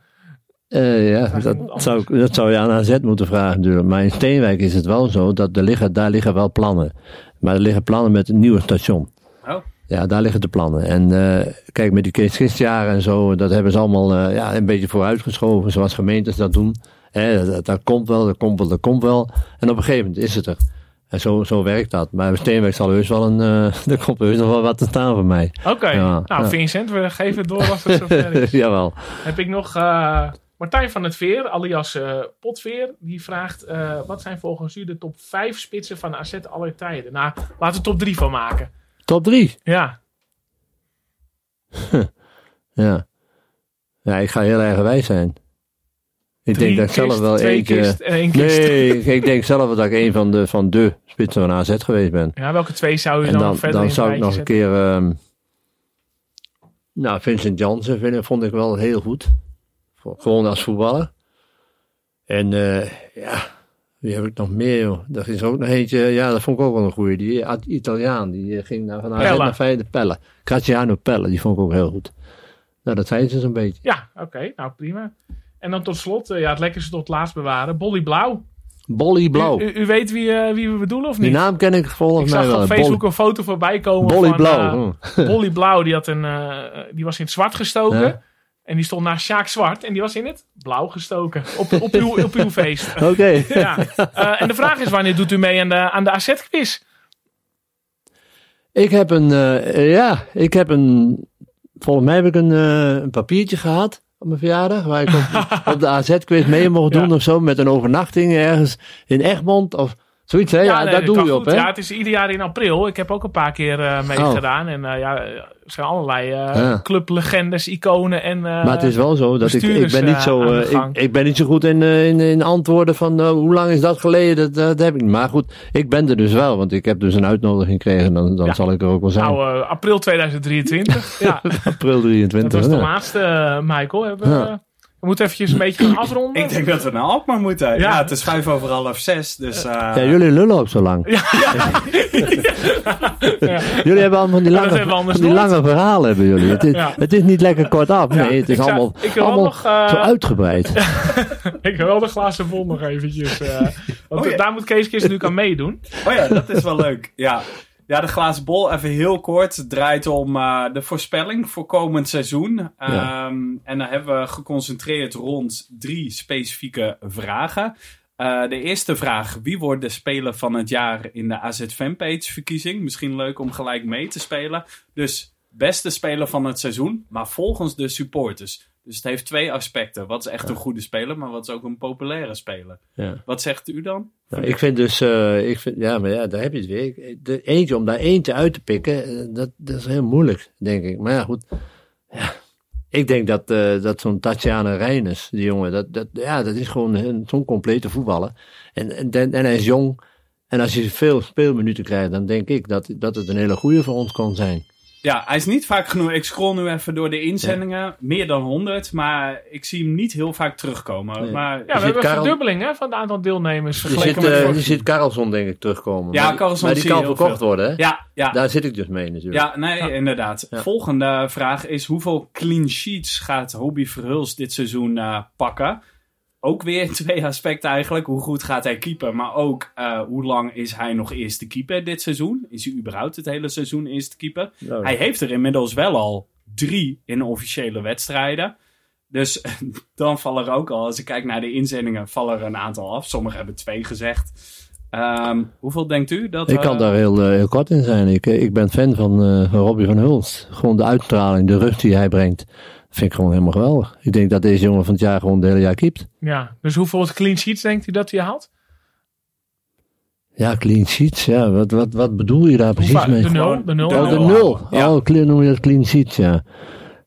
Eh, ja, dat zou, dat zou je aan AZ moeten vragen natuurlijk. Maar in Steenwijk is het wel zo, dat er liggen, daar liggen wel plannen. Maar er liggen plannen met een nieuwe station. Oh. Ja, daar liggen de plannen. En eh, kijk, met die Kees Gistjaren en zo, dat hebben ze allemaal eh, ja, een beetje vooruitgeschoven, zoals gemeentes dat doen. Hè, dat, dat komt wel, dat komt wel, dat komt wel. En op een gegeven moment is het er. En zo, zo werkt dat. Maar Steenwijk zal heus wel een, eh er komt heus nog wel wat te staan voor mij. Oké, Ja, nou ja. Vincent, we geven het door als het zover is. Jawel. Heb ik nog eh, Martijn van het Veer, alias eh, Potveer, die vraagt: eh, wat zijn volgens u de top 5 spitsen van AZ aller tijden? Nou, laten we top 3 van maken. Top 3. Ja, Ja. Ja, ik ga heel erg wijs zijn. Ik drie denk dat ik zelf wel kist één kist. Nee, ik, denk zelf dat ik een van de, van de spitsen van AZ geweest ben. Ja, welke twee zou En dan, dan, verder dan zou ik nog een keer... ehm, nou, Vincent Jansen vond ik wel heel goed. Gewoon als voetballer. En eh, ja, wie heb ik nog meer? joh? Er is ook nog eentje, ja, dat vond ik ook wel een goeie. Die Italiaan, die eh, ging naar, van AZ Pelle. naar Feyenoord. Pelle. Graziano Pelle, die vond ik ook heel goed. Nou, dat zijn ze zo'n beetje. Ja, oké, nou prima. En dan tot slot, eh, ja, het lekkerste tot laatst bewaren: Bolly Blauw. Bolly Blauw. U, u, u weet wie, wie we bedoelen of Die niet? naam ken ik volgens ik mij zag wel. op Bolly- Facebook een foto voorbij komen Bolly van Blauw. hm. Bolly Blauw. Die, had een, die was in het zwart gestoken. Ja. En die stond naast Sjaak Zwart. En die was in het blauw gestoken. Op, op, uw, op uw feest. Oké. Ja. Eh, en de vraag is, wanneer doet u mee aan de, aan de AZ-quiz? Ik heb een, eh, ja, ik heb een, volgens mij heb ik een, eh, een papiertje gehad. op mijn verjaardag. Waar ik op, op de AZ-quiz mee mocht doen Ja. of zo. Met een overnachting ergens in Egmond of zoiets. Hè? Ja, nee, daar dat doe je op, hè? Ja, het is ieder jaar in april. Ik heb ook een paar keer eh meegedaan. En eh, ja, er zijn allerlei Ja. clublegendes, iconen en... Maar het is wel zo dat ik, ik ben niet zo, ik, ik ben niet zo goed in, in, in antwoorden van hoe lang is dat geleden, dat, dat heb ik niet. Maar goed, ik ben er dus wel, want ik heb dus een uitnodiging gekregen, dan, dan Ja. zal ik er ook wel zijn. Nou, april 2023. ja, April 23. dat was de ja. laatste, Michael. Hebben, we- Ja. We moeten eventjes een beetje gaan afronden. Ik denk dat we naar Alkmaar moeten. Ja, Ja. het is vijf over half zes. Dus eh, Ja, jullie lullen ook zo lang. Ja. Jullie hebben allemaal van die lange, van die lange verhalen hebben jullie. Het is, Ja. het is niet lekker kort af. Nee, het is ik zou- allemaal, ik wil wel allemaal nog, eh, zo uitgebreid. Ik wil wel de glazen bol nog eventjes. eh, want Oh ja. daar moet Kees Kist natuurlijk aan meedoen. Oh ja, dat is wel leuk. Ja. Ja, de glazen bol, even heel kort. Het draait om eh, de voorspelling voor komend seizoen. Ja. Ehm, en dan hebben we geconcentreerd rond drie specifieke vragen. Eh, de eerste vraag: wie wordt de speler van het jaar in de AZ Fanpage verkiezing? Misschien leuk om gelijk mee te spelen. Dus beste speler van het seizoen, maar volgens de supporters. Dus het heeft twee aspecten. Wat is echt een goede speler, maar wat is ook een populaire speler? Ja. Wat zegt u dan? Nou, ik vind dus, eh, ik vind, ja, maar ja, daar heb je het weer. De eentje, om daar eentje uit te pikken, eh, dat, dat is heel moeilijk, denk ik. Maar ja, goed. Ja, ik denk dat, eh, dat zo'n Tatjana Reines, die jongen, dat, dat, ja, dat is gewoon een- zo'n complete voetballer. En, en, en, en hij is jong. En als hij veel speelminuten krijgt, dan denk ik dat, dat het een hele goede voor ons kan zijn. Ja, hij is niet vaak genoeg. Ik scroll nu even door de inzendingen. Meer dan 100, maar ik zie hem niet heel vaak terugkomen. Nee. Maar, Ja, we zit hebben een Karel- verdubbeling hè, van het aantal deelnemers Je vergeleken ziet, met eh, vorig je ziet Karlsson, denk ik, terugkomen. Ja, Maar Maar die kan verkocht veel. worden, hè? ja, ja. Daar zit ik dus mee natuurlijk. Ja, nee, inderdaad. Ja. Volgende vraag is: hoeveel clean sheets gaat Hobby Verhulst dit seizoen eh, pakken? Ook weer twee aspecten eigenlijk. Hoe goed gaat hij keeper? Maar ook eh, hoe lang is hij nog eerste keeper dit seizoen? Is hij überhaupt het hele seizoen eerste keeper? Nou, Hij heeft er inmiddels wel al drie in officiële wedstrijden. Dus dan vallen er ook al, als ik kijk naar de inzendingen, vallen er een aantal af. Sommigen hebben twee gezegd. Ehm, hoeveel denkt u dat... Ik kan eh, daar heel, eh, heel kort in zijn. Ik, ik ben fan van, van Robbie van Hulst. Gewoon de uitstraling, de rust die hij brengt. Vind ik gewoon helemaal geweldig. Ik denk dat deze jongen van het jaar gewoon het hele jaar keept. Ja, dus hoeveel clean sheets denkt u dat hij haalt? Ja, clean sheets. Ja, wat, wat, wat bedoel je daar precies mee? de nul, de nul. De Oh, de nul ja. Oh, clean, noem je dat clean sheets, ja.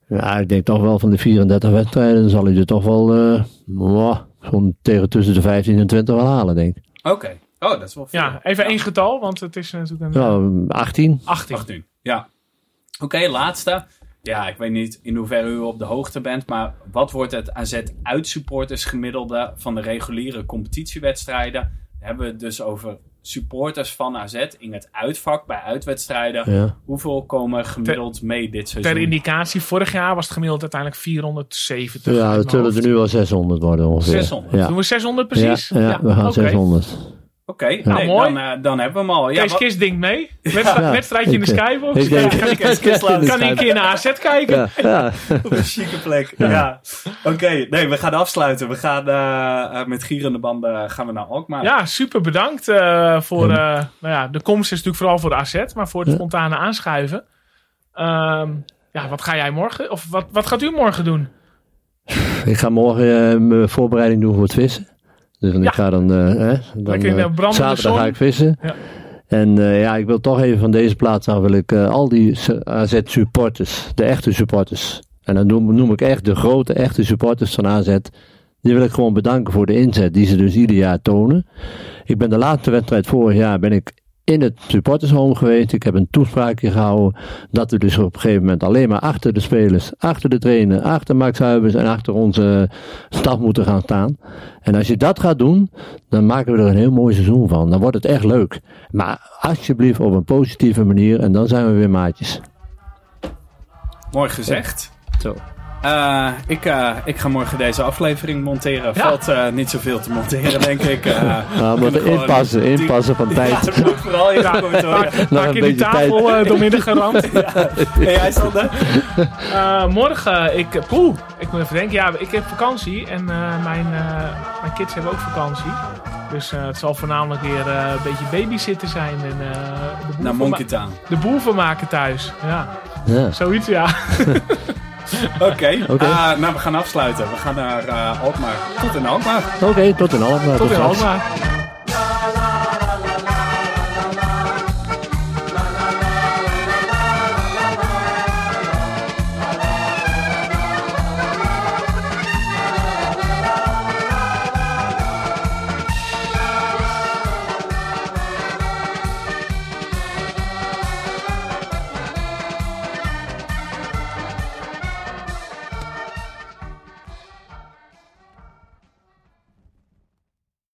Ja, ik denk toch wel van de 34 wedstrijden zal hij er toch wel eh, mwah, zo'n tegen tussen de 15 en 20 wel halen, denk ik. Oké. Oh, dat is wel veel. Ja, even één getal, want het is natuurlijk een Ja, 18. 18. 18. Ja. Oké, laatste. Ja, ik weet niet in hoeverre u op de hoogte bent, maar wat wordt het AZ uitsupporters gemiddelde van de reguliere competitiewedstrijden? Dan hebben we het dus over supporters van AZ in het uitvak bij uitwedstrijden. Ja. Hoeveel komen gemiddeld mee dit seizoen? Ter indicatie, vorig jaar was het gemiddeld uiteindelijk 470. Ja, dat zullen er nu wel 600 worden ongeveer. 600. Ja. Doen we 600 precies? Ja, ja, we gaan oké. 600. Oké, nee, mooi. dan, eh, dan hebben we hem al. Ja, Kees Kist denkt mee. Wedstrijd, Ja, wedstrijdje in de eh, skybox. ik denk- Ja, kan, ik, kan een keer naar AZ kijken? Ja, ja. Op een chique plek. Ja. Oké, nee, we gaan afsluiten. We gaan eh, met gierende banden gaan we naar Alkmaar. Ja, super bedankt eh, voor eh, nou ja, de komst is natuurlijk vooral voor de AZ, maar voor het spontane aanschuiven. Ehm, ja, wat ga jij morgen, of wat, wat gaat u morgen doen? Ik ga morgen mijn voorbereiding doen voor het vissen. Dus Ja. ik ga dan, eh, hè, dan eh, zaterdag ga ik vissen. Ja. En eh, ja, ik wil toch even van deze plaats af, wil ik al die AZ supporters, de echte supporters. En dan noem, noem ik echt de grote echte supporters van AZ. Die wil ik gewoon bedanken voor de inzet die ze dus ieder jaar tonen. Ik ben de laatste wedstrijd vorig jaar ben ik in het supportershome geweest. Ik heb een toespraakje gehouden dat we dus op een gegeven moment alleen maar achter de spelers, achter de trainer, achter Max Huibers en achter onze staf moeten gaan staan. En als je dat gaat doen, dan maken we er een heel mooi seizoen van. Dan wordt het echt leuk. Maar alsjeblieft op een positieve manier en dan zijn we weer maatjes. Mooi gezegd. Zo. Eh, ik, eh, ik ga morgen deze aflevering monteren. Ja. Valt eh, niet zoveel te monteren, denk ik. Nou, we kunnen moeten gewoon inpassen, inpassen van Ja, tijd. vooral hoor. Een paar een keer die tafel tijd. eh, doormidden geramd. Hey, jij Sander? Eh, morgen, ik, poeh, ik moet even denken. Ja, ik heb vakantie en eh, mijn, eh, mijn kids hebben ook vakantie. Dus eh, het zal voornamelijk weer eh, een beetje babysitten zijn en eh, de, boel Naar Monkey Town. de boel van maken thuis. Ja, Ja. zoiets ja. Oké, Oké. Ah, nou we gaan afsluiten. We gaan naar eh Alkmaar. Tot in Alkmaar. Oké, tot in Alkmaar. Tot in straks. Alkmaar.